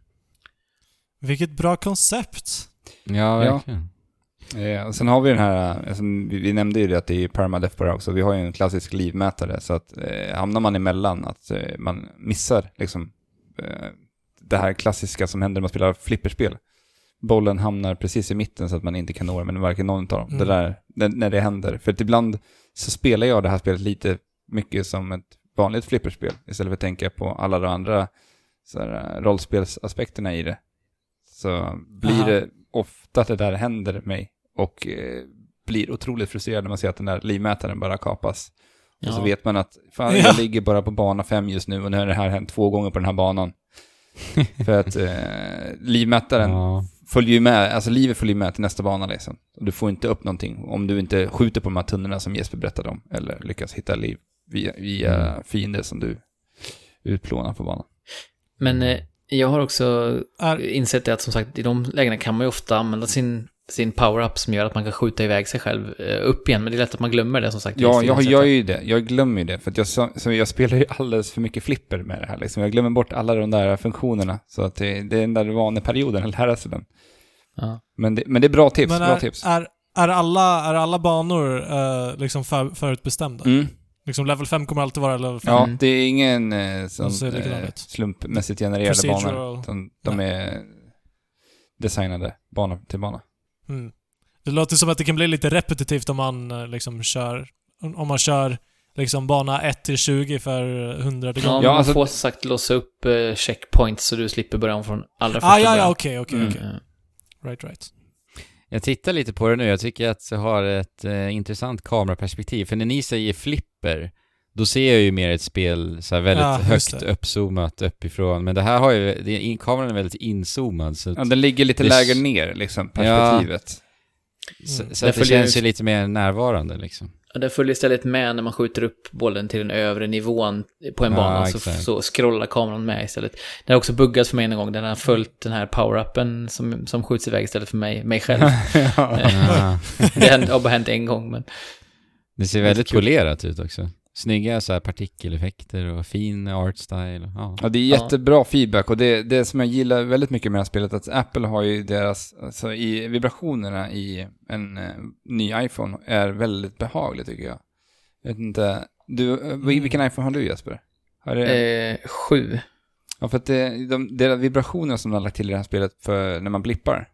Vilket bra koncept. Ja, verkligen. Eh, sen har vi den här, alltså, vi, vi nämnde ju det att det är permadeath på det här också, vi har ju en klassisk livmätare, så att eh, hamnar man emellan, att eh, man missar liksom eh, det här klassiska som händer när man spelar flipperspel. Bollen hamnar precis i mitten så att man inte kan nå den, men varken någon av dem. Mm. Det där, det, när det händer. För att ibland så spelar jag det här spelet lite mycket som ett vanligt flipperspel, istället för att tänka på alla de andra så här, eh, rollspelsaspekterna i det. Så blir Aha. det ofta att det där händer mig och eh, blir otroligt frustrerad när man ser att den där livmätaren bara kapas. Och så Ja. vet man att fan, Ja. jag ligger bara på bana fem just nu och nu har det här hänt två gånger på den här banan. För att eh, livmätaren Ja. följer ju med, alltså livet följer med till nästa bana liksom. Och du får inte upp någonting om du inte skjuter på de här tunnorna som Jesper berättade om. Eller lyckas hitta liv via, via Mm. fiender som du utplånar på banan. Men eh, jag har också insett det att som sagt i de lägena kan man ju ofta använda sin, sin power-up som gör att man kan skjuta iväg sig själv eh, upp igen. Men det är lätt att man glömmer det som sagt. Ja, jag gör ju det. Jag glömmer ju det. För att jag, så, så jag spelar ju alldeles för mycket flipper med det här. Liksom. Jag glömmer bort alla de där funktionerna. Så att det, det är den där vaneperioden att lära sig den. Ja. Men det, men det är bra tips. men bra är, tips. är, är, alla, är alla banor eh, liksom för, förutbestämda? Mm. Liksom level 5 kommer alltid vara level 5? Ja, det är ingen eh, sån, eh, slumpmässigt genererade Procedural. banor. Utan de är designade bana till bana. Mm. Det låter som att det kan bli lite repetitivt om man eh, liksom kör... Om man kör liksom bana 1 till 20 för hundrade Ja, men Ja, man alltså- får som sagt låsa upp eh, checkpoints så du slipper börja om från allra första Ah, ja, ja, okej, okej, Mm. okej. Right, right. Jag tittar lite på det nu, jag tycker att det har ett eh, intressant kameraperspektiv. För när ni säger flipper, då ser jag ju mer ett spel så här väldigt Ja, högt det. uppzoomat uppifrån. Men det här har ju, det, in, kameran är väldigt inzoomad. Så, Ja, den ligger lite Det lägre ner, liksom, perspektivet. så, Mm. så det följer känns ju- lite mer närvarande liksom. Det följer istället med när man skjuter upp bollen till den övre nivån på en Ja, bana så, så scrollar kameran med istället. Det har också buggat för mig en gång, den har följt den här power-upen som, som skjuts iväg istället för mig, mig själv. Ja. Ja. det har bara hänt en gång, men Det ser väldigt polerat ut också. Snygga så här partikeleffekter och fin art style. Ja. Ja, det är jättebra feedback och det, det som jag gillar väldigt mycket med det här spelet att Apple har ju deras, alltså i vibrationerna i en eh, ny iPhone är väldigt behaglig tycker jag. Jag vet inte, Du, eh, vil- vilken iPhone har du Jesper? Har det, Eh, sju. Ja, för att det, de, de vibrationerna som de har lagt till i det här spelet för när man blippar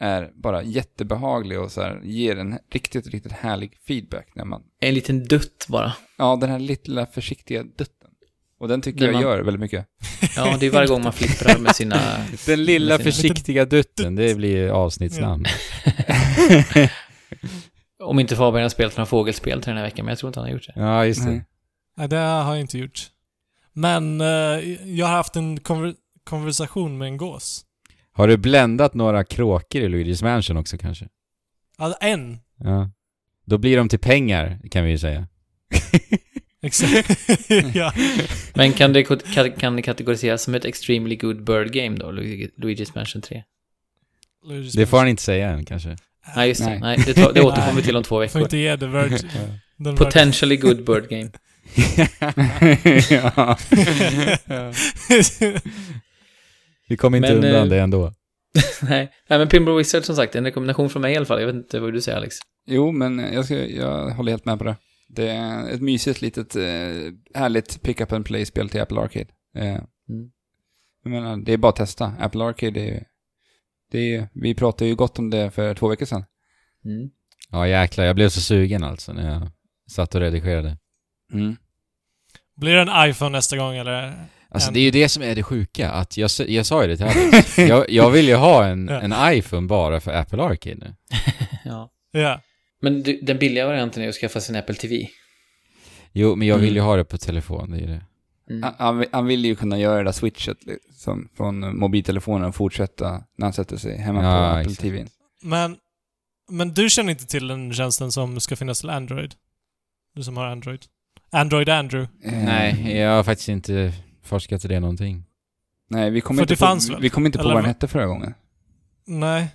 är bara jättebehagliga och så här, ger en riktigt, riktigt härlig feedback när man... En liten dutt bara. Ja, den här lilla försiktiga dutten. Och den tycker Den jag man- gör väldigt mycket. Ja, det är varje gång man flipprar med sina... Den lilla sina- försiktiga dutten, det blir avsnittsnamn. Om inte Fabian har spelat några fågelspel till den här veckan, men jag tror inte han har gjort det. Ja, just det. Nej. Nej, det har jag inte gjort. Men eh, jag har haft en konver konversation med en gås. Har du bländat några kråkor i Luigi's Mansion också kanske? Alltså en. Ja. Då blir de till pengar, kan vi ju säga. Exakt. ja. Men kan det, kan, det kategoriseras som ett extremely good bird game då, Luigi- Luigi's Mansion 3? Luigi's Det får han inte säga än kanske. Nej, just det. Nej. Nej, det, tar, det återkommer till om två Får veckor. inte ge den värd- Potentially good bird game. ja. Vi kommer inte Men, undan eh, det ändå. Nej. Nej, men Pinball Wizard som sagt, en rekommendation från mig i alla fall. Jag vet inte vad du säger Alex. Jo, men jag, ska, jag håller helt med på det. Det är ett mysigt litet eh, härligt pick-up and play-spel till Apple Arcade. Eh, Mm. jag menar, det är bara att testa. Apple Arcade är, det är Vi pratade ju gott om det för två veckor sedan. Mm. Ja jäklar, jag blev så sugen alltså när jag satt och redigerade. Mm. Blir det en iPhone nästa gång eller? Alltså En- det är ju det som är det sjuka, att jag, jag sa ju det till Alex. jag, jag vill ju ha en, Ja. en iPhone bara för Apple Arcade nu. Ja. Ja. Men du, den billiga varianten är att skaffa sin Apple TV. Jo, men jag vill ju Mm. ha det på telefon, det är det. Mm. Han- Han, vill ju kunna göra det där switchet liksom, från mobiltelefonen och fortsätta när han sätter sig hemma Ja, på Apple exakt. TV. Men, men du känner inte till den tjänsten som ska finnas till Android? Du som har Android. Android Andrew. Eh, Nej, jag har faktiskt inte forskat i det någonting. Nej, vi kommer För inte, det fanns på, väl? vi kom inte på Eller vad den hette förra gången. Nej.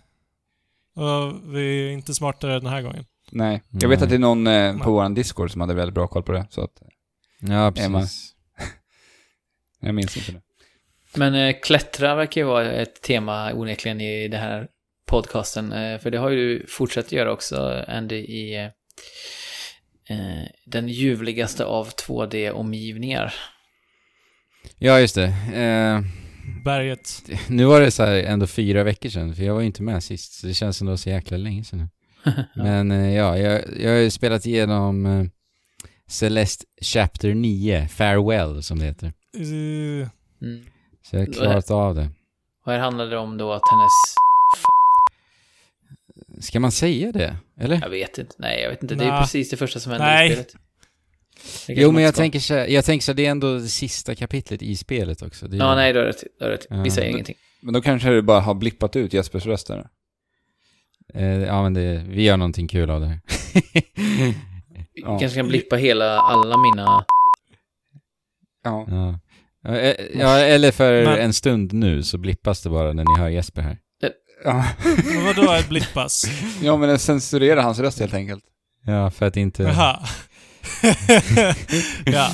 Och vi är inte smartare den här gången. Nej. Jag Nej. vet att det är någon eh, på våran Discord som hade väldigt bra koll på det, så att Ja, Emma. precis. jag minns inte det. Men eh, klättra verkar ju vara ett tema onekligen i den här podcasten. Eh, för det har ju du fortsatt göra också, Andy, i eh, eh, den ljuvligaste av 2D-omgivningar. Ja, just det. Eh, Berget. nu var det så här ändå fyra veckor sedan, för jag var ju inte med sist. Så det känns ändå så jäkla länge sedan nu. Men eh, ja, jag, jag har ju spelat igenom eh, Celeste Chapter 9, Farewell som det heter. Uh, Mm. Så jag har klarat av det. Och här handlar det om då att hennes... Ska man säga det? Eller? Jag vet inte. Nej, jag vet inte. Det är precis det första som händer Nej. i spelet. Jo, men jag tänker, så, jag tänker så det är ändå det sista kapitlet i spelet också. Det är, Ja, nej, du har rätt. Du har rätt. Vi Ja. säger ingenting. Men då kanske det bara har blippat ut Jespers röst där. Eh, ja, men det, vi gör någonting kul av det här. Vi Ja. kanske kan blippa hela, alla mina... Ja. ja. Ja, eh, ja, eller för Men- en stund nu så blippas det bara när ni hör Jesper här. Ja. men vadå blippas? ja, men den censurerar hans röst helt enkelt. Ja, för att inte... Jaha. ja.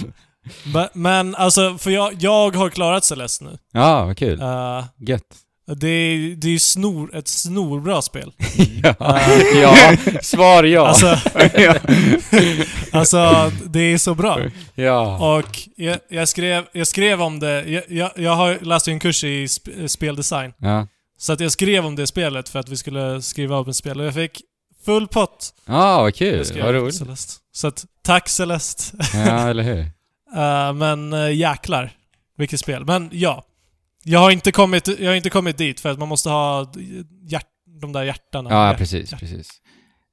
Men- Men alltså, för jag, jag har klarat Celeste nu. Ja, vad kul. Uh, Gött. det är det är ju snor, ett snorbra spel. ja. Eh, ja, svar ja. Alltså, alltså, det är så bra. ja. Och jag, jag, skrev, jag skrev om det, jag, jag, jag har läst en kurs i sp, speldesign. Ja. Så att jag skrev om det spelet för att vi skulle skriva upp ett spel och jag fick full pott. Ja, vad kul. Vad roligt. Så att, tack Celeste. Ja, eller hur? Eh, men uh, jäklar, vilket spel. Men ja. Jag har, inte kommit, jag har inte kommit dit för att man måste ha hjärt, de där hjärtarna. Ja, precis, hjärt- precis.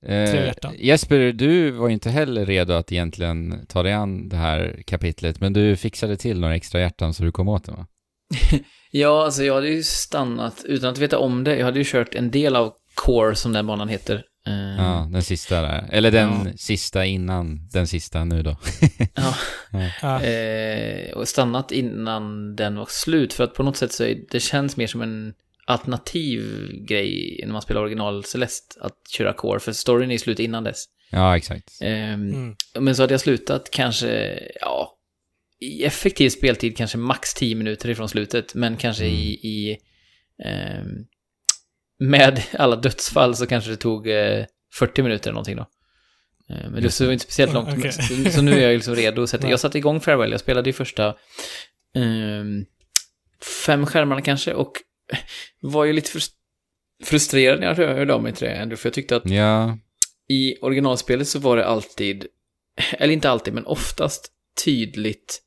Tre Eh, hjärtan. Jesper, du var inte heller redo att egentligen ta dig an det här kapitlet, men du fixade till några extra hjärtan så du kom åt det va? Ja, alltså jag hade ju stannat, utan att veta om det, jag hade ju kört en del av Core, som den banan heter. Eh, Ja, den sista där. Eller den Ja. sista innan den sista nu då. ja. Ja. Eh, och stannat innan den var slut, för att på något sätt så är, det känns mer som en alternativ grej när man spelar original Celeste, att köra Core, för storyn är slut innan dess. Ja, exakt. Ehm, Mm. Men så hade jag slutat kanske, ja, i effektiv speltid kanske max 10 minuter ifrån slutet, men kanske i, i ehm, med alla dödsfall så kanske det tog eh, 40 minuter eller någonting då. Eh, Men det var inte speciellt långt. Okej. Så, så nu är jag liksom redo. Att Nej. jag satte igång Farewell. Jag spelade ju första ehm, fem skärmarna kanske och var ju lite frus- frustrerad när jag hörde av mig till det, Andrew. För jag tyckte att Ja, i originalspelet så var det alltid, eller inte alltid, men oftast tydligt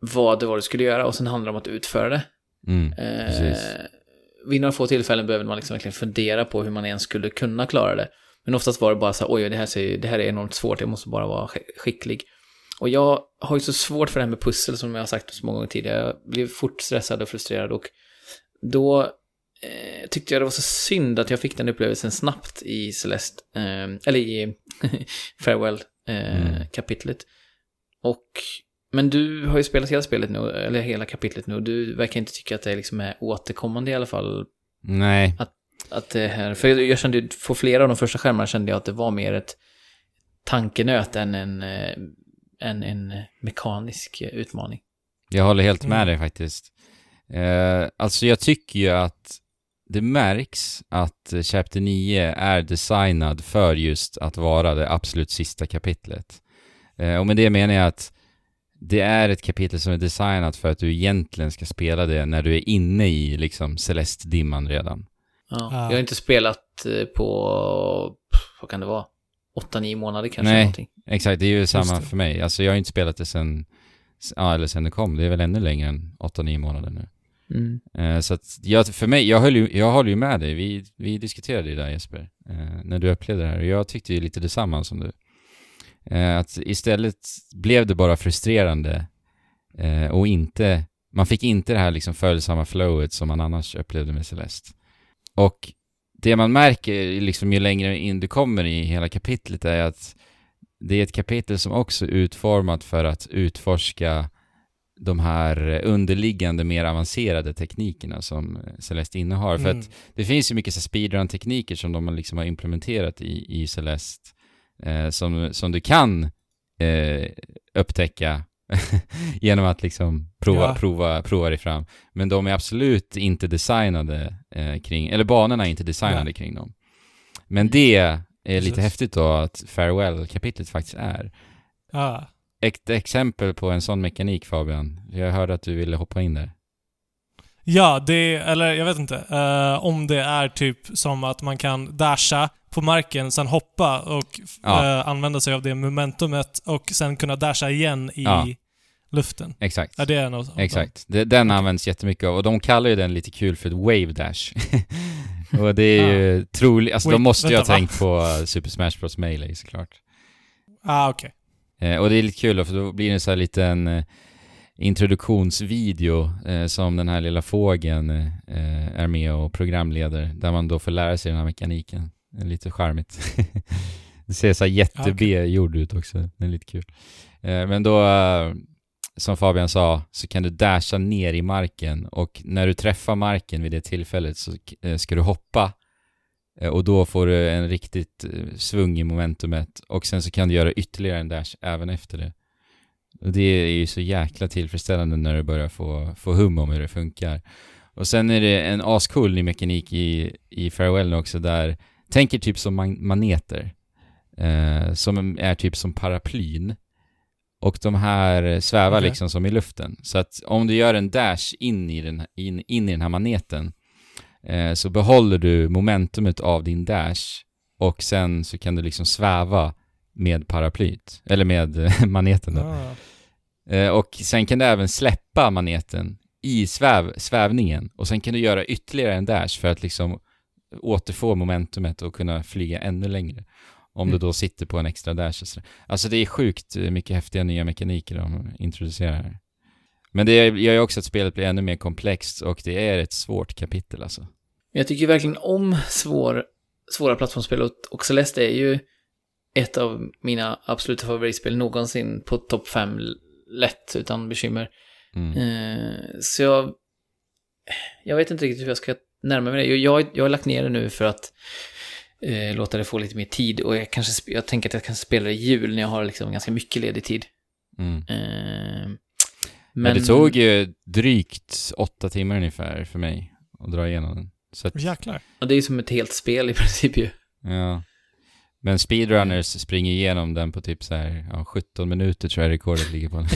vad det var du skulle göra och sen handlar det om att utföra det. mm, Eh. Vid några få tillfällen behöver man liksom verkligen fundera på hur man ens skulle kunna klara det. Men oftast var det bara så här, oj, det här, ser, det här är enormt svårt, jag måste bara vara sk- skicklig. Och jag har ju så svårt för det här med pussel som jag har sagt så många gånger tidigare. Jag blev fort stressad och frustrerad och då eh, tyckte jag det var så synd att jag fick den upplevelsen snabbt i Celeste, eh, eller i Farewell-kapitlet. och, men du har ju spelat hela spelet nu, eller hela kapitlet nu, och du verkar inte tycka att det liksom är återkommande i alla fall. Nej, Att det här, för jag kände ju, på flera av de första skärmarna kände jag att det var mer ett tankenöt än en, eh, än en mekanisk eh, utmaning. jag håller helt med Mm. dig faktiskt. Eh, alltså jag tycker ju att det märks att eh, Chapter 9 är designad för just att vara det absolut sista kapitlet. Eh, och med det menar jag att det är ett kapitel som är designat för att du egentligen ska spela det när du är inne i liksom Celeste-dimman redan. Ja. Ja. Jag har inte spelat eh, på, vad kan det vara, 8-9 månader kanske. Nej. Någonting. Exakt, det är ju samma det. för mig. Alltså jag har inte spelat det sen, ja eller sen det kom. Det är väl ännu längre än 8-9 månader nu. Mm. Eh, så att jag, för mig, jag, höll ju, jag håller ju med dig. Vi, vi diskuterade ju där Jesper, eh, när du upplevde det här. Och jag tyckte ju lite detsamma som du. Eh, att istället blev det bara frustrerande eh, och inte, man fick inte det här liksom följsamma flowet som man annars upplevde med Celeste. Och det man märker liksom ju längre in du kommer i hela kapitlet är att det är ett kapitel som också är utformat för att utforska de här underliggande mer avancerade teknikerna som Celeste innehar. För Mm. att det finns ju mycket speedrun-tekniker som de liksom har implementerat i, i Celeste eh, som, som du kan eh, upptäcka genom att liksom prova, Ja. prova, prova dig fram. Men de är absolut inte designade eh, kring, eller banorna är inte designade Nej. kring dem. Men det är lite Precis. häftigt då att Farewell-kapitlet faktiskt är. Ja. Ett exempel på en sån mekanik Fabian. Jag hörde att du ville hoppa in där. Ja, det, eller jag vet inte. eh, om det är typ som att man kan dasha på marken, sen hoppa och Ja. eh, använda sig av det momentumet och sen kunna dasha igen i Ja. luften. Exakt. Ja, det är något. Exakt. Det, den används jättemycket av, och de kallar ju den lite kul för wave dash. och det är ju troligt, alltså de Wait, måste ju ha tänkt på Super Smash Bros Melee såklart. Ah, okej. Eh, och det är lite kul då, för då blir det en sån här liten eh, introduktionsvideo eh, som den här lilla fågeln eh, är med och programleder, där man då får lära sig den här mekaniken. Lite charmigt. det ser så här jätte-B-gjord ut också, det är lite kul. Eh, men då, eh, som Fabian sa, så kan du dasha ner i marken och när du träffar marken vid det tillfället så eh, ska du hoppa Och då får du en riktigt svung i momentumet och sen så kan du göra ytterligare en dash även efter det. Och det är ju så jäkla tillfredsställande när du börjar få, få hum om hur det funkar. Och sen är det en ascool ny mekanik i, i Farewell också där, tänker typ som man, maneter. Eh, som är typ som paraplyn. Och de här svävar Okej. liksom som i luften. Så att om du gör en dash in i den, in, in i den här maneten eh, så behåller du momentumet av din dash och sen så kan du liksom sväva med paraplyt, eller med maneten då. Ah. Eh, och sen kan du även släppa maneten i sväv, svävningen och sen kan du göra ytterligare en dash för att liksom återfå momentumet och kunna flyga ännu längre. Om du Mm. då sitter på en extra dash och sådär. Alltså det är sjukt mycket häftiga nya mekaniker de introducerar här. Men det gör ju också att spelet blir ännu mer komplext och det är ett svårt kapitel alltså. Jag tycker verkligen om svår, svåra plattformsspel och, och Celeste är ju ett av mina absoluta favoritspel någonsin på topp 5 lätt utan bekymmer. Mm. Eh, så jag, jag vet inte riktigt hur jag ska närma mig det. Jag, jag har lagt ner det nu för att eh, låta det få lite mer tid och jag, kanske, jag tänker att jag kan spela det i jul när jag har liksom ganska mycket ledig tid. Mm. Eh, Men, det tog ju drygt åtta timmar ungefär för mig att dra igenom den. Så att, Jäklar. Ja, det är ju som ett helt spel i princip ju. ja. Men speedrunners springer igenom den på typ så här, ja, 17 minuter tror jag rekordet ligger på.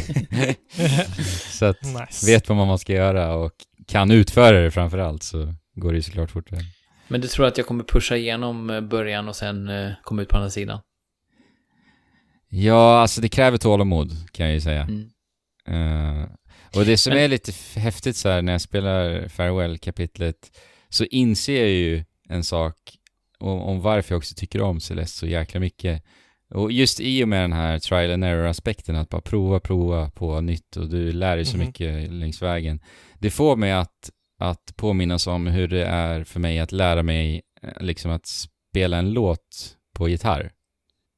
så att nice. vet vad man ska göra och kan utföra det framför allt så går det ju såklart fortare. Men du tror att jag kommer pusha igenom eh, början och sen eh, komma ut på andra sidan? Ja, alltså det kräver tålamod kan jag ju säga. Mm. Eh, och det som Men- är lite häftigt så här när jag spelar Farewell-kapitlet så inser jag ju en sak om, om varför jag också tycker om Celeste så jäkla mycket. Och just i och med den här trial and error-aspekten, att bara prova, prova på nytt och du lär dig så Mhm. mycket längs vägen. Det får mig att, att påminnas om hur det är för mig att lära mig eh, liksom att spela en låt på gitarr.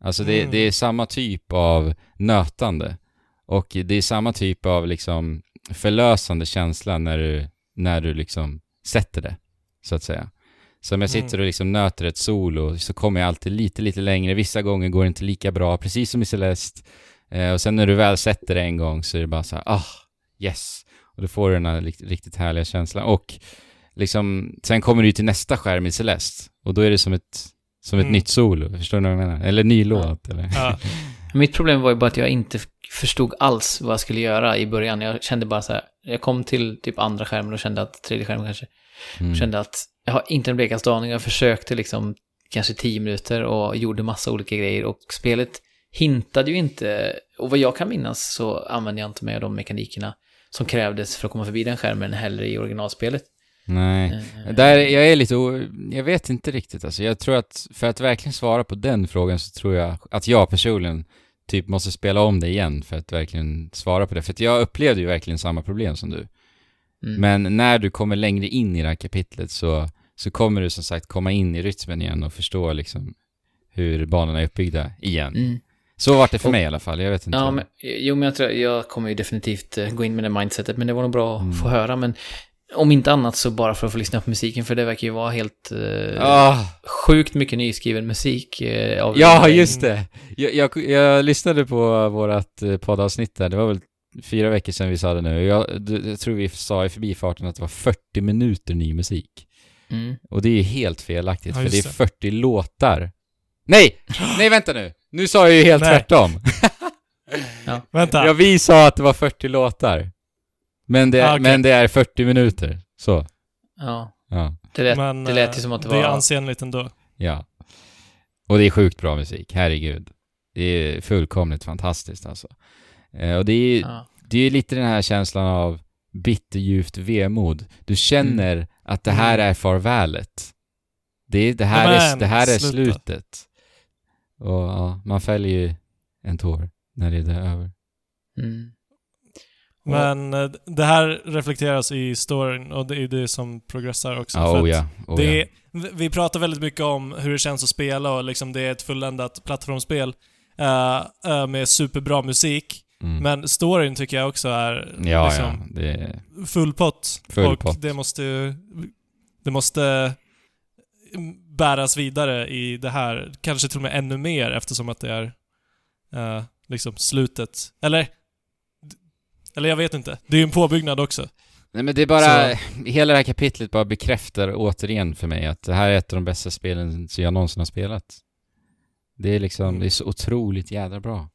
Alltså det, Mm. det är samma typ av nötande. Och det är samma typ av liksom förlösande känsla när du, när du liksom sätter det, så att säga. Så om jag sitter Mm. och liksom nöter ett solo så kommer jag alltid lite, lite längre. Vissa gånger går det inte lika bra, precis som i Celeste. Eh, och sen när du väl sätter det en gång så är det bara så här, ah, yes. Och då får du den här rikt- riktigt härliga känslan. Och liksom, sen kommer du ju till nästa skärm i Celeste. Och då är det som ett, som ett Mm. nytt solo. Förstår du vad jag menar? Eller ny låt, eller? Ja. Mitt problem var ju bara att jag inte förstod alls vad jag skulle göra i början. Jag kände bara så här, jag kom till typ andra skärmen och kände att, tredje skärmen kanske, Mm. kände att jag har inte en blekaste aning. Jag försökte liksom kanske tio minuter och gjorde massa olika grejer och spelet hintade ju inte, och vad jag kan minnas så använde jag inte mig av de mekanikerna som krävdes för att komma förbi den skärmen heller i originalspelet. Nej. Eh, Där, jag är lite o... Jag vet inte riktigt alltså. Jag tror att för att verkligen svara på den frågan så tror jag att jag personligen typ måste spela om det igen för att verkligen svara på det. För att jag upplevde ju verkligen samma problem som du. Mm. Men när du kommer längre in i det här kapitlet så, så kommer du som sagt komma in i rytmen igen och förstå liksom hur banorna är uppbyggda igen. Mm. Så var det för Och- mig i alla fall, jag vet inte. Ja, men, jo, men jag tror jag kommer ju definitivt eh, gå in med det mindsetet, men det var nog bra att Mm. få höra. Men om inte annat så bara för att få lyssna på musiken, för det verkar ju vara helt eh, Ah, sjukt mycket nyskriven musik. Eh, av Ja, just det! Jag, jag, jag lyssnade på vårat eh, poddavsnitt där, det var väl fyra veckor sedan vi sa det nu. Jag, jag tror vi sa i förbifarten att det var 40 minuter ny musik. Mm. Och det är ju helt felaktigt, Ja, för det är just det. 40 låtar. Nej! Nej, vänta nu! Nu sa jag ju helt Nej. tvärtom. Vänta. Ja, vi sa att det var 40 låtar. Men det, är, Ah, okej. men det är 40 minuter. Så. Ja, Ja. det lät, Men det lät ju eh, som att det det är var... ansenligt ändå. Ja. Och det är sjukt bra musik, herregud. Det är fullkomligt fantastiskt alltså. Eh, och det är, Ja. det är lite den här känslan av bitterljuvt vemod. Du känner att det här är farvälet. Det, är, det, här, är, Men, det här är sluta. slutet. Och ja, man fäller ju en tår när det är över. Mm. Men eh, det här reflekteras i storyn och det är det som progressar också. Oh ja. Oh det är, vi- pratar väldigt mycket om hur det känns att spela och liksom det är ett fulländat plattformsspel eh, eh, med superbra musik. Mm. Men storyn tycker jag också är ja, liksom ja. Det är, full pott. Full och pott. det måste det måste bäras vidare i det här. Kanske till och med ännu mer eftersom att det är eh, liksom slutet. Eller eller jag vet inte. Det är ju en påbyggnad också. Nej men det är bara, hela det här kapitlet bara bekräftar återigen för mig att det här är ett av de bästa spelen som jag någonsin har spelat. Det är liksom, det är så otroligt jädra bra.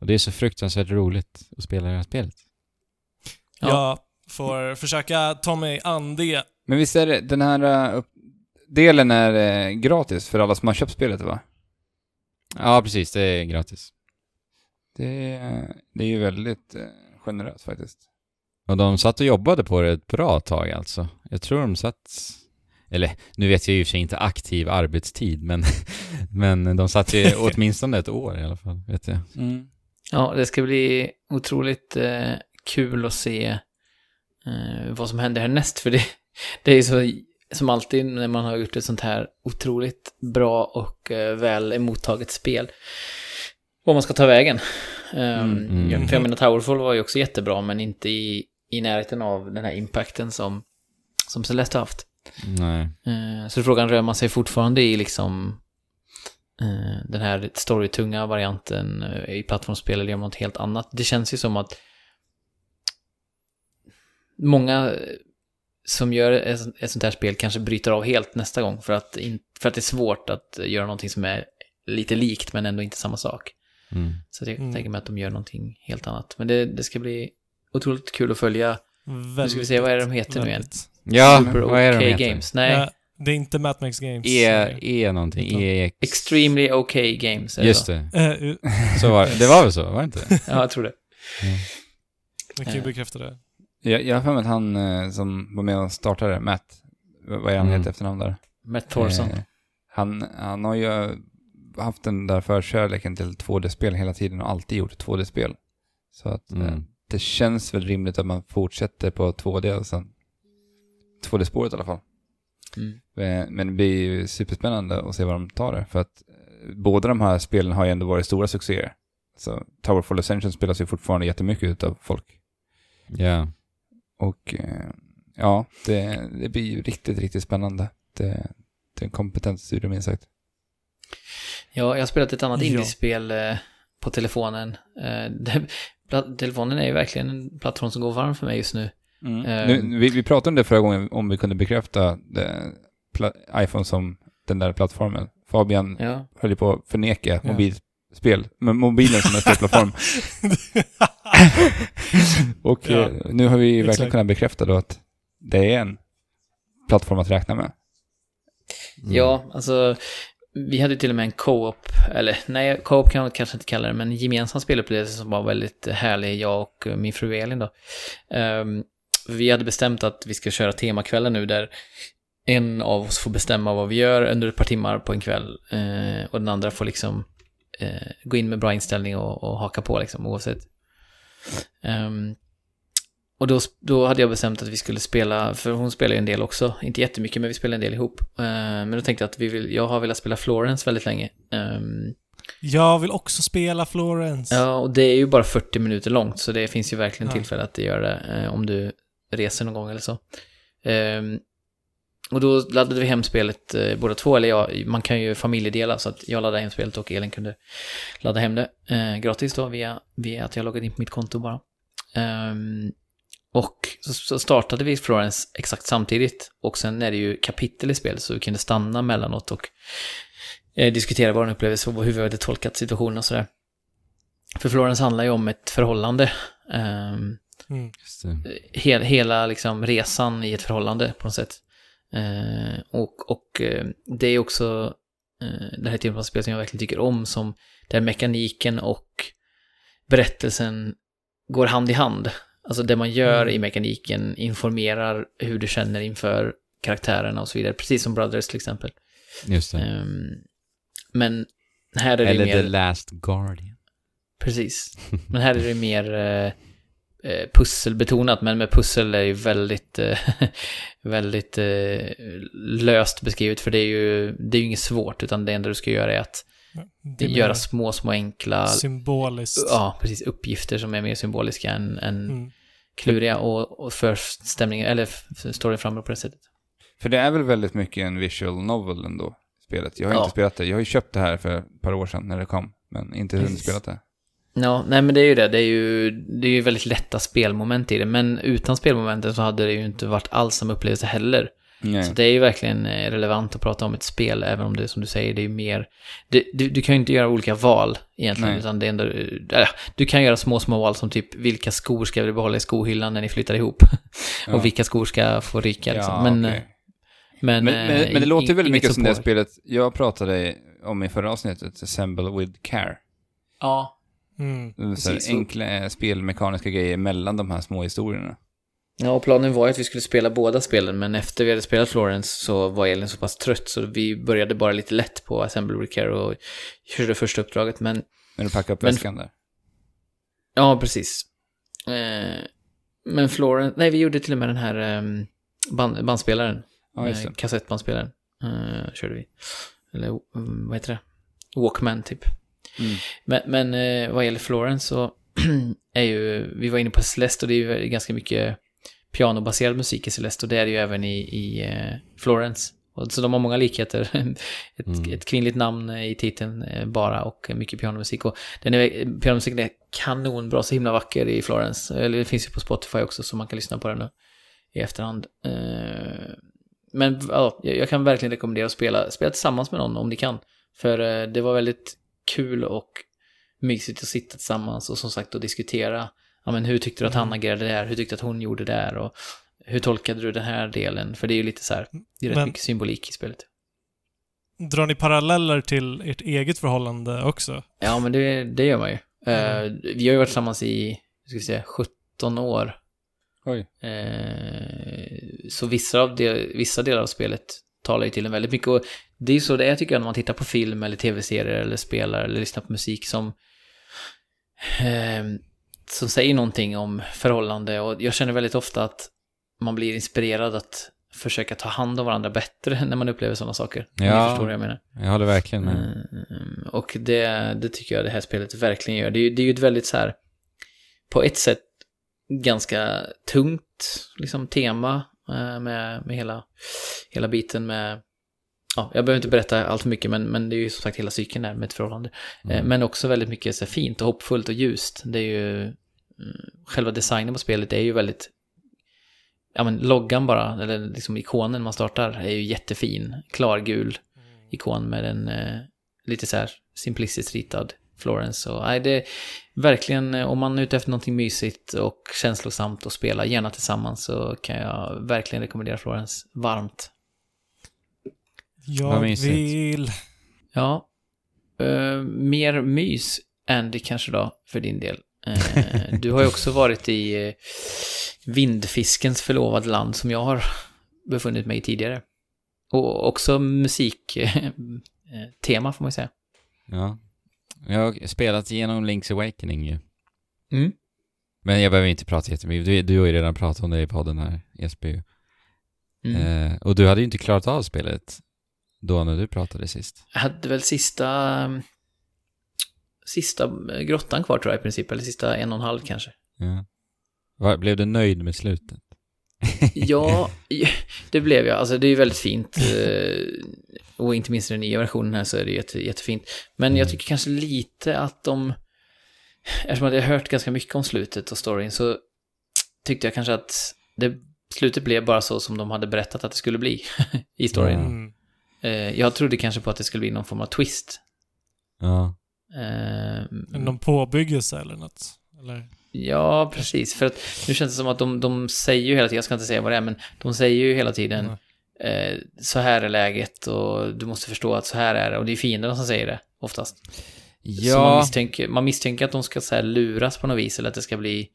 Och det är så fruktansvärt roligt att spela det här spelet. Ja. Jag får försöka ta mig an det. Men visst är det, den här upp- delen är eh, gratis för alla som har köpt spelet va? Ja, precis. Det är gratis. Det, är- det är ju väldigt eh, generöst faktiskt. Och de satt och jobbade på det ett bra tag alltså. Jag tror de satt... Eller, nu vet jag ju i och för sig inte aktiv arbetstid, men, men de satt ju åtminstone ett år i alla fall, vet jag. Ja, det ska bli otroligt eh, kul att se eh, vad som händer härnäst. För det, det är ju så, som alltid när man har gjort ett sånt här otroligt bra och eh, väl emottaget spel. Vad man ska ta vägen. Um, Mm, mm. För jag menar, Towerfall var ju också jättebra, men inte i, i närheten av den här impacten som, som Celeste har haft. Nej. Eh, Så frågan rör man sig fortfarande i liksom eh, den här storytunga varianten eh, i plattformsspel eller gör man något helt annat? Det känns ju som att många som gör ett ett sånt här spel kanske bryter av helt nästa gång för att, in, för att det är svårt att göra någonting som är lite likt men ändå inte samma sak. Mm. Så jag Mm. tänker mig att de gör någonting helt annat. Men det, det ska bli otroligt kul att följa. Nu ska vi se, vad är det de heter nu igen? väldigt. Ja, Super vad är det de OK heter? Games. Nej, Ja, det är inte Matt Max Games. E, e någonting, EX. Extremely OK Games. är det Just så? det. Eh, Så var det. Det var väl så, var det inte? Ja, jag tror det. Jag kan ju Eh. bekräfta det. Jag, jag har för mig att han eh, som var med och startade, Matt, vad är han Mm. heter efternamn där? Matt Thorson. Eh, han, han har ju haft den där förkärleken till 2D-spel hela tiden och alltid gjort 2D-spel. Så att eh, Mm. det känns väl rimligt att man fortsätter på 2D och sen 2D-spåret i alla fall. Mm. Eh, Men det blir ju superspännande att se vad de tar det. För att eh, båda de här spelen har ju ändå varit stora succéer. Så Towerfall Ascension spelas ju fortfarande jättemycket av folk. Ja. Och eh, ja, det, det blir ju riktigt, riktigt spännande. Det, det är en kompetent studio minst sagt. Ja, jag har spelat ett annat Ja. indiespel eh, på telefonen. Eh, telefonen är ju verkligen en plattform som går varm för mig just nu. Eh, Nu, vi, vi pratade om det förra gången, om vi kunde bekräfta iPhone som den där plattformen. Fabian Ja, höll ju på att förneka Ja. Mobilspel, men mobilen som en spelplattform. Och Ja, eh, nu har vi verkligen exakt. kunnat bekräfta då att det är en plattform att räkna med. Mm. ja, alltså vi hade till och med en co-op, eller nej, co-op kan man kanske inte kalla det, men en gemensam spelupplevelse som var väldigt härlig, jag och min fru Elin då. Ehm, vi hade bestämt att vi ska köra temakvällen nu där en av oss får bestämma vad vi gör under ett par timmar på en kväll eh, och den andra får liksom eh, gå in med bra inställning och, och haka på liksom oavsett. Ehm, och då, då hade jag bestämt att vi skulle spela, för hon spelar ju en del också, inte jättemycket men vi spelar en del ihop. Eh, men då tänkte jag att vi vill, jag har velat spela Florence väldigt länge. Ehm, Jag vill också spela Florence. Ja, och det är ju bara 40 minuter långt, så det finns ju verkligen Ja. tillfälle att göra det eh, om du reser någon gång eller så. Ehm, och då laddade vi hem spelet eh, båda två, eller jag, man kan ju familjedela, så att jag laddade hem spelet och Elin kunde ladda hem det eh, gratis då via, via att jag loggade in på mitt konto bara. Ehm, och så, så startade vi Florence exakt samtidigt, och sen är det ju kapitel i spelet, så vi kunde stanna mellanåt och eh, diskutera vår upplevelse och hur vi hade tolkat situationen och sådär. För Florence handlar ju om ett förhållande. Um, Mm. Hel, hela liksom resan i ett förhållande på något sätt. Eh, och och eh, det är också uh, den här typen av spel som jag verkligen tycker om, som där mekaniken och berättelsen går hand i hand. Alltså det man gör Mm. i mekaniken informerar hur du känner inför karaktärerna och så vidare. Precis som Brothers till exempel. Just det. Ehm, men här är det Eller mer... The Last Guardian. Precis. Men här är det mer eh, eh, pusselbetonat, men med pussel är ju väldigt, eh, väldigt eh, löst beskrivet, för det är ju, det är ju inget svårt, utan det enda du ska göra är att göra små, små enkla, symboliskt. ja, precis, uppgifter som är mer symboliska än, än Mm. kluriga och, och för stämningen, eller storyn framåt på det sättet. För det är väl väldigt mycket en visual novel ändå, spelet. Jag har Ja. inte spelat det. Jag har ju köpt det här för ett par år sedan när det kom, men inte hunnit spela det. Ja, nej men det är ju det. Det är ju, det är ju väldigt lätta spelmoment i det. Men utan spelmomenten så hade det ju inte varit alls samma upplevelse heller. Nej. Så det är ju verkligen eh, relevant att prata om ett spel, även om det som du säger, det är ju mer... Det, du, du kan ju inte göra olika val egentligen, Nej. utan det är ändå... Äh, du kan göra små, små val som typ vilka skor ska vi behålla i skohyllan när ni flyttar ihop? Ja. Och vilka skor ska få ryka liksom. Ja, men, okej. men, Men, eh, men, men det låter ju väldigt mycket som det spelet jag pratade om i förra avsnittet, Assemble with Care. Ja, Mm. Så Precis. enkla eh, spelmekaniska grejer mellan de här små historierna. Ja, och planen var ju att vi skulle spela båda spelen, men efter vi hade spelat Florence så var Elin så pass trött så vi började bara lite lätt på Assemble with Care och körde första uppdraget, men När du packar upp Men- väskan där. ja, precis. Eh, men Florence, nej vi gjorde till och med den här eh, band, bandspelaren, Ja, just eh, det. kassettbandspelaren, eh, körde vi. Eller mm, vad heter det? Walkman typ. Mm. Men, men eh, vad gäller Florence så är ju, vi var inne på Celeste och det är ju ganska mycket pianobaserad musik i Celeste och det är det ju även i, i eh, Florence. Och, så de har många likheter. ett, Mm. ett kvinnligt namn i titeln eh, bara och mycket pianomusik. Och den är, pianomusiken är kanonbra, så himla vacker i Florence. Eller det finns ju på Spotify också så man kan lyssna på den nu i efterhand. Eh, men ja, jag kan verkligen rekommendera att spela, spela tillsammans med någon om ni kan. För eh, det var väldigt kul och mysigt att sitta tillsammans och som sagt att diskutera. Ja, men hur tyckte du att han agerade där? Hur tyckte du att hon gjorde där? Och hur tolkade du den här delen? För det är ju lite så här, det är rätt Men- mycket symbolik i spelet. Drar ni paralleller till ert eget förhållande också? Ja, men det, det gör man ju. Eh, Mm. vi har ju varit tillsammans i, hur ska vi säga, 17 år. Oj. Eh, så vissa, av del, vissa delar av spelet talar ju till en väldigt mycket. Och det är ju så det är tycker jag när man tittar på film eller tv-serier eller spelar eller lyssnar på musik som, eh, som säger någonting om förhållande. Och jag känner väldigt ofta att man blir inspirerad att försöka ta hand om varandra bättre när man upplever sådana saker. Ja. ni förstår vad jag menar. Jag håller verkligen med. Mm, och det, det tycker jag det här spelet verkligen gör. Det är, ju- det är ju ett väldigt så här, på ett sätt ganska tungt liksom, tema med, med hela, hela biten med, ja, jag behöver inte berätta allt för mycket, men, men det är ju som sagt hela cykeln där med ett förhållande. Eh, Mm. Men också väldigt mycket så här, fint och hoppfullt och ljust. Det är ju, mm, själva designen på spelet är ju väldigt, ja men loggan bara, eller liksom ikonen man startar är ju jättefin, klargul ikon med en eh, lite så här simplistiskt ritad Florence. Och, nej, det är verkligen, eh, om man är ute efter någonting mysigt och känslosamt och spela gärna tillsammans så kan jag verkligen rekommendera Florence varmt. Jag vill... Ja, eh, mer mys, Andy kanske då, för din del. Eh, du har ju också varit i eh, vindfiskens förlovade land som jag har befunnit mig i tidigare. Och också musiktema får man ju säga. Ja. Jag har spelat igenom Link's Awakening ju. Mm. Men jag behöver inte prata jättemycket. Du, du har ju redan pratat om det i podden här, Jesper. Mm. Eh, och du hade ju inte klarat av spelet då när du pratade sist. Jag hade väl sista... Sista grottan kvar tror jag i princip, eller sista en och en halv kanske. Ja. Var, blev du nöjd med slutet? Ja, det blev jag. Alltså det är ju väldigt fint. eh, Och inte minst i den nya versionen här så är det jätte, jättefint. Men jag tycker kanske lite att de... Eftersom att jag har hört ganska mycket om slutet och storyn så tyckte jag kanske att det, slutet blev bara så som de hade berättat att det skulle bli i storyn. Mm. Eh, Jag trodde kanske på att det skulle bli någon form av twist. Ja. Eh, Någon påbyggelse eller något? Eller? Ja, precis. För att nu känns det som att de, de säger ju hela tiden, jag ska inte säga vad det är, men de säger ju hela tiden Mm. eh, så här är läget och du måste förstå att så här är det. Och det är fienderna som säger det, oftast. Så man Ja, misstänker, man misstänker att de ska så här luras på något vis eller att det ska bli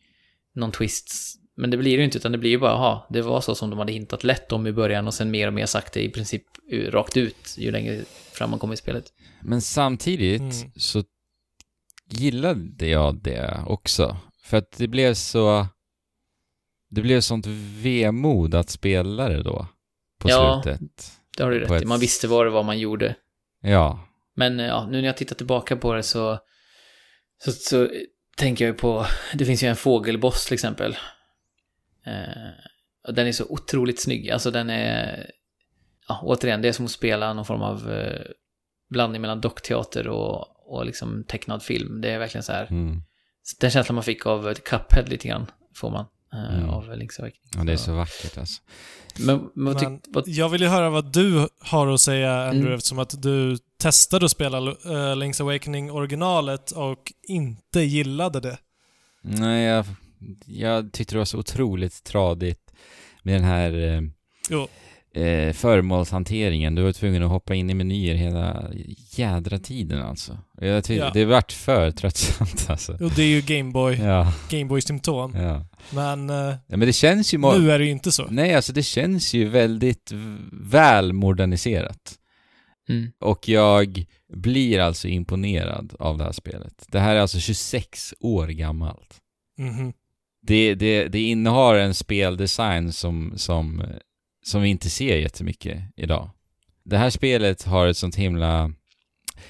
någon twist. Men det blir det ju inte, utan det blir ju bara, aha, det var så som de hade hintat lätt om i början och sen mer och mer sagt det i princip rakt ut ju längre fram man kommer i spelet. men samtidigt Mm. så gillade jag det också. För att det blev så... Det blev sånt vemod att spela det då. På Ja. slutet. Det har du rätt i, ett- man visste vad det var man gjorde. Ja. Men ja, nu när jag tittar tillbaka på det så, så, så tänker jag ju på, det finns ju en fågelboss till exempel. Eh, och den är så otroligt snygg, alltså den är, ja, återigen, det är som att spela någon form av eh, blandning mellan dockteater och, och liksom tecknad film. Det är verkligen så här, Mm. Den känslan man fick av ett Cuphead lite grann, får man, eh, Mm. av Link's Awakening. Ja, det är så vackert alltså. Men, men, vad Men vad, jag vill ju höra vad du har att säga, Andrew, Mm. eftersom att du testade att spela uh, Link's Awakening originalet och inte gillade det. Nej, jag, jag tyckte det var så otroligt tradigt med den här eh, Jo. Eh, föremålshanteringen. Du var tvungen att hoppa in i menyer hela jädra tiden alltså. Jag tyckte, Ja. Det vart för tröttsamt alltså. Och det är ju Gameboy, Ja, Gameboy-symptom. ja. Men eh, ja men det känns ju... nu är det ju inte så. Nej, alltså det känns ju väldigt väl moderniserat. mm, Och jag blir alltså imponerad av det här spelet. Det här är alltså 26 år gammalt. Mhm. Det, det, det innehar en speldesign som, som, som vi inte ser jättemycket idag. Det här spelet har ett sånt himla...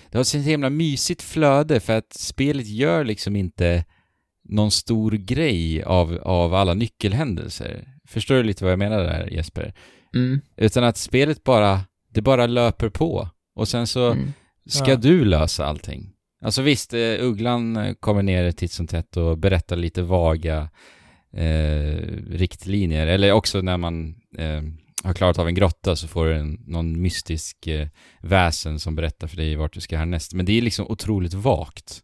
Det har ett sånt himla mysigt flöde för att spelet gör liksom inte någon stor grej av, av alla nyckelhändelser. Förstår du lite vad jag menar där Jesper? mm, Utan att spelet bara, det bara löper på. Och sen så mm. ska Ja. du lösa allting. Alltså visst, eh, Ugglan eh, kommer ner titt som tätt och berättar lite vaga eh, riktlinjer. Eller också när man eh, har klarat av en grotta så får du en, någon mystisk eh, väsen som berättar för dig vart du ska härnäst. Men det är liksom otroligt vagt.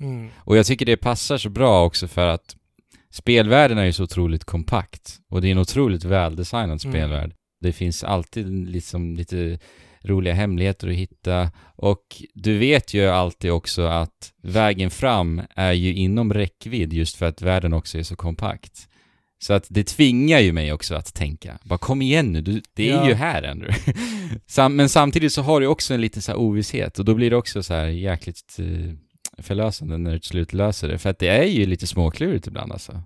Mm. Och jag tycker det passar så bra också för att spelvärlden är ju så otroligt kompakt. Och det är en otroligt väldesignad Mm. spelvärld. Det finns alltid liksom lite roliga hemligheter att hitta. Och du vet ju alltid också att vägen fram är ju inom räckvidd just för att världen också är så kompakt. Så att det tvingar ju mig också att tänka, bara kom igen nu, du, det är Ja. ju här ändå. Sam, men samtidigt så har du också en liten så här ovisshet och då blir det också så här jäkligt eh, förlösande när du till slut löser det. För att det är ju lite småklurigt ibland alltså.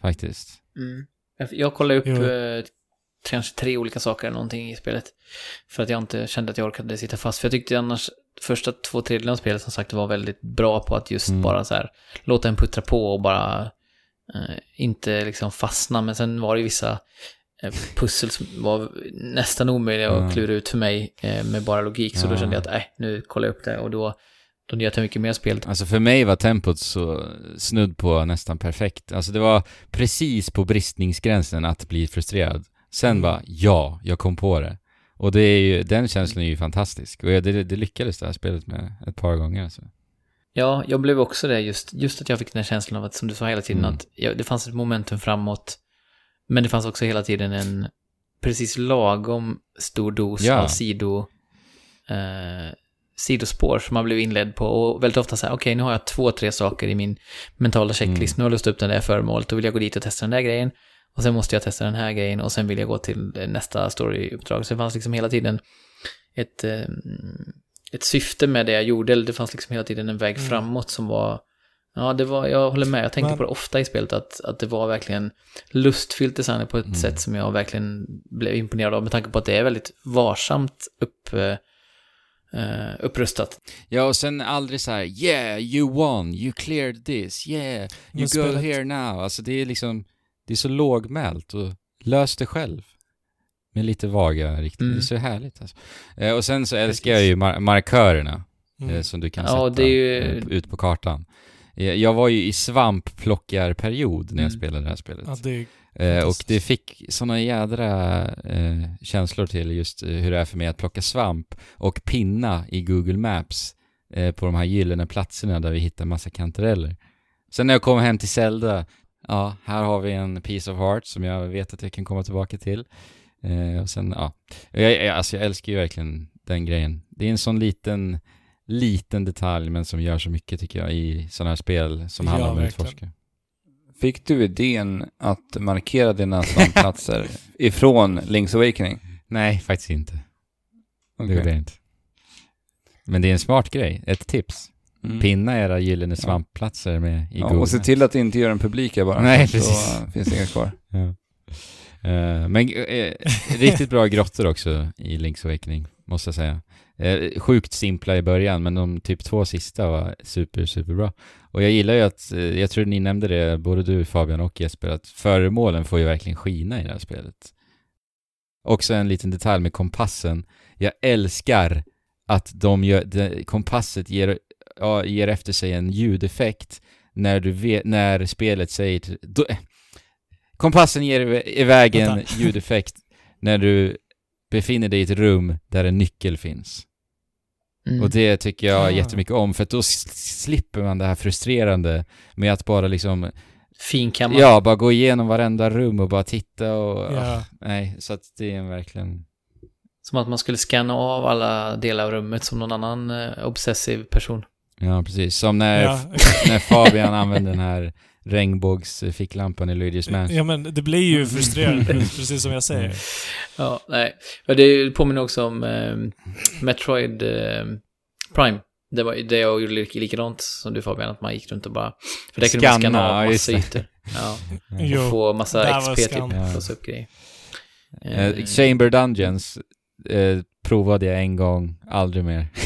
Faktiskt. Mm. Jag- kollade upp eh, kanske tre olika saker eller någonting i spelet. För att jag inte kände att jag orkade sitta fast. För jag tyckte annars, första två tredjedelar av spelet som sagt var väldigt bra på att just Mm. bara så här låta en puttra på och bara inte liksom fastna. Men sen var det vissa eh, pussel som var nästan omöjliga Mm. att klura ut för mig eh, med bara logik. Så då Ja. kände jag att, nej, nu kollar jag upp det och då, då njöt jag mycket mer spelet. Alltså för mig var tempot så snudd på nästan perfekt. Alltså det var precis på bristningsgränsen att bli frustrerad. Sen Mm. bara, ja, jag kom på det. Och det är ju, den känslan är ju fantastisk. Och det, det lyckades det här spelet med ett par gånger alltså. Ja, jag blev också det just, just att jag fick den här känslan av att, som du sa hela tiden, Mm. att jag, det fanns ett momentum framåt. Men det fanns också hela tiden en precis lagom stor dos Ja. av sido, eh, sidospår som man blev inledd på. Och väldigt ofta så här, okej nu har jag två, tre saker i min mentala checklist. Nu har jag lust upp den där föremålet, då vill jag gå dit och testa den där grejen. Och sen måste jag testa den här grejen och sen vill jag gå till nästa storyuppdrag. Så det fanns liksom hela tiden ett, eh, ett syfte med det jag gjorde, eller det fanns liksom hela tiden en väg Mm. framåt som var Ja, det var, jag håller med. Jag tänkte Men- på det ofta i spelet, att, att det var verkligen lustfyllt designat på ett Mm. sätt som jag verkligen blev imponerad av, med tanke på att det är väldigt varsamt upp, eh, upprustat. Ja, och sen aldrig så här, yeah, you won, you cleared this, yeah, you Men go spelet- here now. Alltså det är liksom, det är så lågmält och lös det själv. Med lite vaga riktningar. Mm. Det är så härligt alltså. Eh, och sen så älskar Precis. jag ju mar- markörerna. Mm. eh, som du kan Ja, sätta det är ju- eh, ut på kartan. Eh, Jag var ju i svampplockarperiod när jag Mm. spelade det här spelet. Ja, det är Eh, och det fick såna jädra eh, känslor till just eh, hur det är för mig att plocka svamp och pinna i Google Maps eh, på de här gyllene platserna där vi hittar massa kantareller. Sen när jag kom hem till Zelda, ja, här har vi en piece of heart som jag vet att jag kan komma tillbaka till. Eh, och sen, ja, jag, jag, alltså jag älskar ju verkligen den grejen. Det är en sån liten, liten detalj men som gör så mycket tycker jag i sådana här spel som Ja, handlar om att verkligen. utforska. Fick du idén att markera dina svampplatser ifrån Link's Awakening? Nej, faktiskt inte. Det Okej. gjorde jag inte. Men det är en smart grej, ett tips. Mm. Pinna era gyllene svampplatser med i Ja, Google. och se till att inte göra den publika bara. Nej, så precis. eh, finns det inga kvar. Ja. Uh, men uh, riktigt bra grottor också i Link's Awakening, måste jag säga. Uh, sjukt simpla i början, men de typ två sista var super, super bra. Och jag gillar ju att, jag tror ni nämnde det, både du Fabian och Jesper, att föremålen får ju verkligen skina i det här spelet. Också en liten detalj med kompassen. Jag älskar att de gör, de, kompasset ger, ja, ger efter sig en ljudeffekt när du vet, när spelet säger då, Kompassen ger iv- iväg en ljudeffekt när du befinner dig i ett rum där en nyckel finns. Mm. Och det tycker jag Ah. jättemycket om, för att då slipper man det här frustrerande med att bara liksom, Finkammad. ja, bara gå igenom varenda rum och bara titta och, Ja. ah, nej, så att det är en verkligen, Som att man skulle scanna av alla delar av rummet som någon annan eh, obsessiv person. ja precis, som när, Ja. när Fabian använde den här regnbågsficklampan i Luigi's Mansion. ja, men det blir ju frustrerande, precis som jag säger. Ja, nej. Men det påminner också om eh, Metroid eh, Prime. Det var det jag gjorde lik- likadant som du Fabian, att man gick runt och bara... För där kunde man scanna av massa ytor. Ja, Jo, och få massa XP typ, Ja. låsa upp grejer. Eh, Chamber Dungeons eh, provade jag en gång, aldrig mer.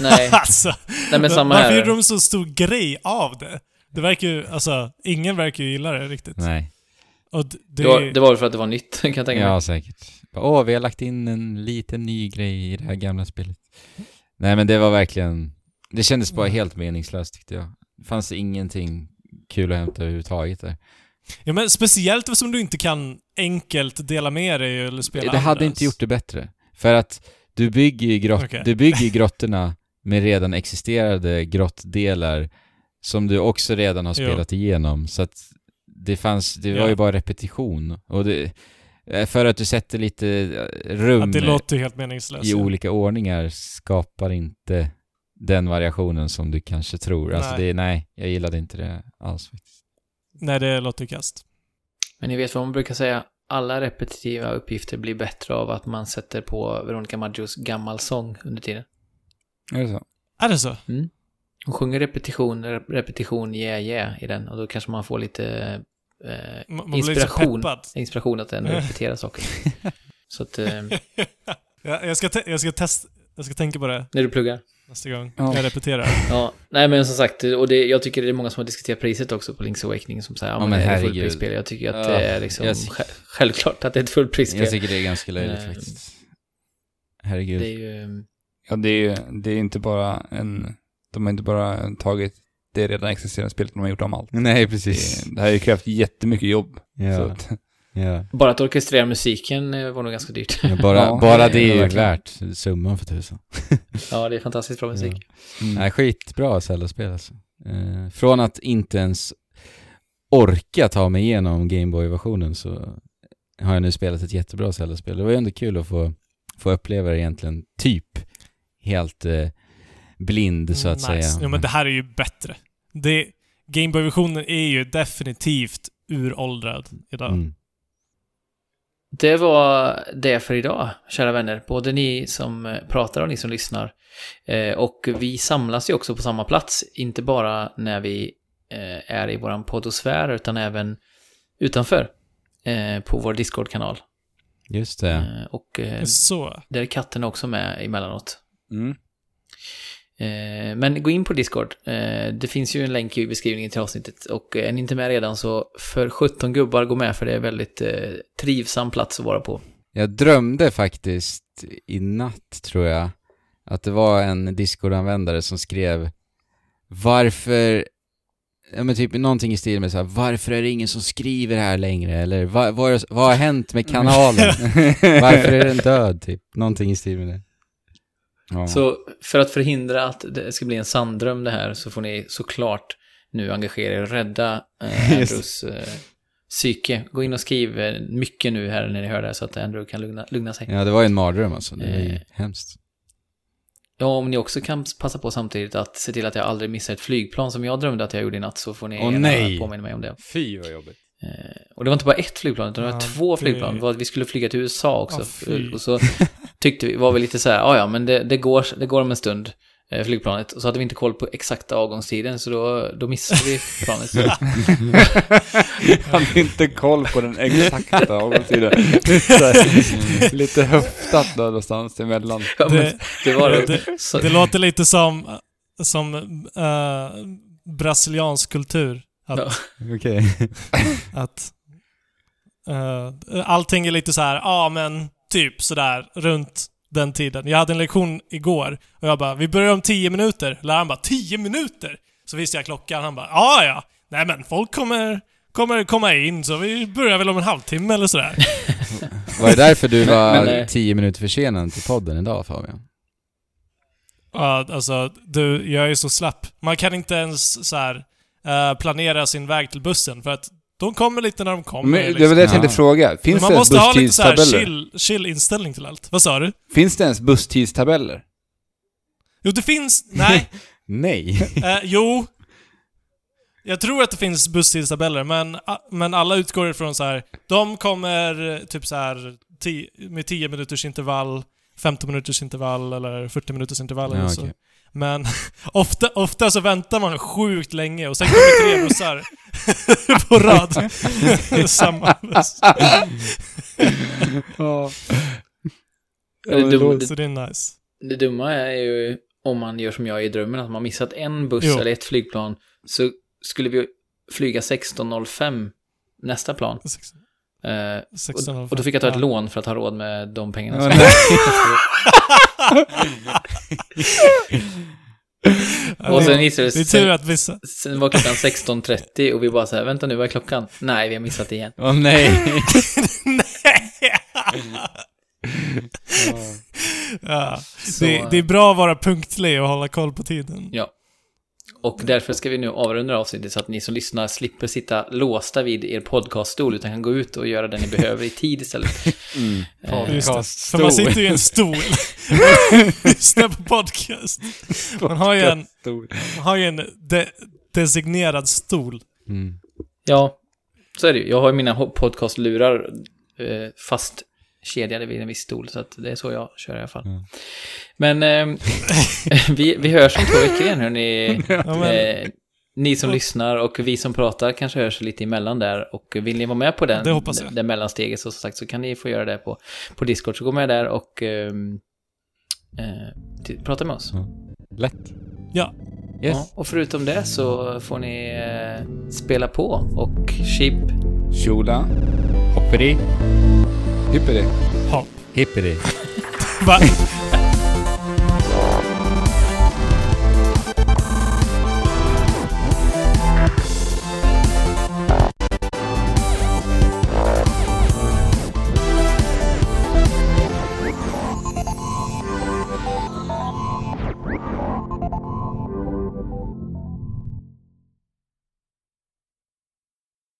Nej, alltså, nej men samma varför här. gjorde de så stor grej av det? Det verkar ju, alltså, ingen verkar ju gilla det riktigt. Nej. Och det, Det var, det var för att det var nytt, kan jag tänka mig. Ja, säkert. Åh, vi har lagt in en liten ny grej i det här gamla spelet. Nej, men det var verkligen... Det kändes bara helt meningslöst tyckte jag. Det fanns ingenting kul att hämta överhuvudtaget där. Ja, men speciellt eftersom du inte kan enkelt dela med dig eller spela Det hade andras. inte gjort det bättre. För att du bygger ju, grott, Okej. du bygger ju grottorna med redan existerande grottdelar som du också redan har spelat igenom. Så att det fanns, det var Ja. ju bara repetition. Och det, eh, för att du sätter lite eh, rum Att det låter helt meningslöst. i ja. olika ordningar skapar inte den variationen som du kanske tror. Alltså Nej. det, nej, jag gillade inte det alls faktiskt. Nej, det låter kast. Men ni vet vad man brukar säga? Alla repetitiva uppgifter blir bättre av att man sätter på Veronica Maggios gammal sång under tiden. Är det så? Är det så? Hon sjunger repetition, rep- repetition, yeah, yeah i den. Och då kanske man får lite eh, Man lite inspiration. inspiration att ändå repetera saker. Så att, eh, jag, jag, ska jag, ska test- jag ska tänka på det när du pluggar. nästa gång Ja. jag repeterar. Ja, nej men som sagt, och det, jag tycker det är många som har diskuterat priset också på Link's Awakening som säger ja, Ja, men, men det är ett herregud. fullprisspel. Jag tycker att Ja, det är liksom jag- sj- självklart att det är ett fullprisspel. Jag tycker det är ganska löjligt Eh, faktiskt. Herregud. Det är ju... Ja, det är det är inte bara en... De har inte bara tagit det redan existerande spelet, de har gjort om allt. Nej, Det, precis. det här har ju krävt jättemycket jobb. Så Ja, att, ja. Bara att orkestrera musiken eh, var nog ganska dyrt. Ja, bara, Ja, bara det det är ju värt summan för tusan. ja, det är fantastiskt bra musik. mm. Nej, skitbra Zelda-spel alltså. Eh, från att inte ens orka ta mig igenom Gameboy-versionen så har jag nu spelat ett jättebra Zelda-spel. Det var ju ändå kul att få, få uppleva det egentligen typ helt eh, blind så att nice. säga. Ja, men det här är ju bättre. Det, Gameboy-versionen är ju definitivt uråldrad idag. Mm. Det var det för idag, kära vänner. Både ni som eh, pratar och ni som lyssnar. Eh, och vi samlas ju också på samma plats, inte bara när vi eh, är i våran poddosfär, utan även utanför eh, på vår Discord-kanal. Just det. Eh, och eh, Så. där är katten också med emellanåt. Mm. Eh, men gå in på Discord. Eh, det finns ju en länk i beskrivningen till avsnittet. Och är ni inte med redan så för 17 gubbar, gå med för det är väldigt eh, trivsam plats att vara på. Jag drömde faktiskt i natt, tror jag, att det var en Discord-användare som skrev Varför, ja men typ någonting i stil med så här, varför är det ingen som skriver här längre? Eller vad, vad, vad har hänt med kanalen? varför är den död? Typ, någonting i stil med det. Ja. Så för att förhindra att det ska bli en sanddröm det här så får ni såklart nu engagera er och rädda eh. Andrews eh, psyke. Gå in och skriv eh, mycket nu här när ni hör det här så att Andrew kan lugna, lugna sig. Ja, det var ju en mardröm alltså. Det ju Eh. hemskt. Ja, om ni också kan passa på samtidigt att se till att jag aldrig missar ett flygplan som jag drömde att jag gjorde i natt så får ni Åh, nej. påminna mig om det. Fy vad jobbigt. Eh, och det var inte bara ett flygplan, utan det var Ja, två flygplan. Det var att vi skulle flyga till USA också. Ja, och så tyckte vi, var vi lite så här, "Ah, ja men det, det, går, det går om en stund, eh, flygplanet. Och så hade vi inte koll på exakta avgångstiden, så då, då missade vi planet. Hade inte koll på den exakta avgångstiden. Här, Lite höftat då någonstans emellan. ja, men Det- det var det. det- Det låter lite som, som eh, brasiliansk kultur. Att, Ja. Okej. att eh, allting är lite så här, ja men typ sådär runt den tiden. Jag hade en lektion igår och jag bara, vi börjar om 10 minuter. Läraren bara, 10 minuter? Så visste jag klockan. Han bara, ja ja. Nej men folk kommer, kommer komma in så vi börjar väl om en halvtimme eller sådär. Var det därför du var men, eh, tio minuter försenad till podden idag Fabian? Ja, alltså du, jag är så slapp. Man kan inte ens så här eh, planera sin väg till bussen för att de kommer lite när de kommer. Men det liksom. var det jag tänkte Ja. fråga. Finns man det ens måste ha lite så här busstidstabeller? chill, chill inställning till allt. Vad sa du? Finns det ens busstidstabeller? Jo, det finns... Nej. Nej. Eh, jo. Jag tror att det finns busstidstabeller, men, men alla utgår ifrån så här. De kommer eh, typ så här med 10 minuters intervall, 15 minuters intervall eller 40 minuters intervall eller Ja, så. okej. Men ofta, ofta så väntar man sjukt länge och sen kommer tre bussar på rad. Samma buss. Ja. det, dum, Så det, är nice. det dumma är ju om man gör som jag i drömmen, att man missat en buss Jo. eller ett flygplan, så skulle vi flyga 16.05 nästa plan. Sex- Eh, 16 och, och då fick jag ta ett lån för att ha råd med de pengarna. Nej. Och sen visade Det är tur att vissa... sen var klockan 16.30 och vi bara så här, vänta nu, vad är klockan? Nej, vi har missat det igen. Åh nej! Ja. Det, det är bra att vara punktlig och hålla koll på tiden. Ja. Och därför ska vi nu avrunda avsnittet så att ni som lyssnar slipper sitta låsta vid er podcaststol utan kan gå ut och göra det ni behöver i tid istället. Mm. Eh, det. För man sitter ju i en stol. Lyssnar på podcast. Man har ju en, man har ju en de, designerad stol. Mm. Ja, så är det ju. Jag har ju mina podcastlurar eh, fast kedjade vid en viss stol, så att det är så jag kör i alla fall. Ja. Men eh, vi, vi hörs om två veckor igen, hörni. Ja, men, Eh, ni som lyssnar och vi som pratar kanske hörs lite emellan där. Och vill ni vara med på den, Det hoppas jag. det, mellansteget så som sagt så kan ni få göra det på, på Discord. Så gå med där och ehm, eh, prata med oss. Lätt. ja. Yes. Ja, och förutom det så får ni eh, spela på och chip. Shula. Hopperi. Hippity. Hopp. Hippity. Va?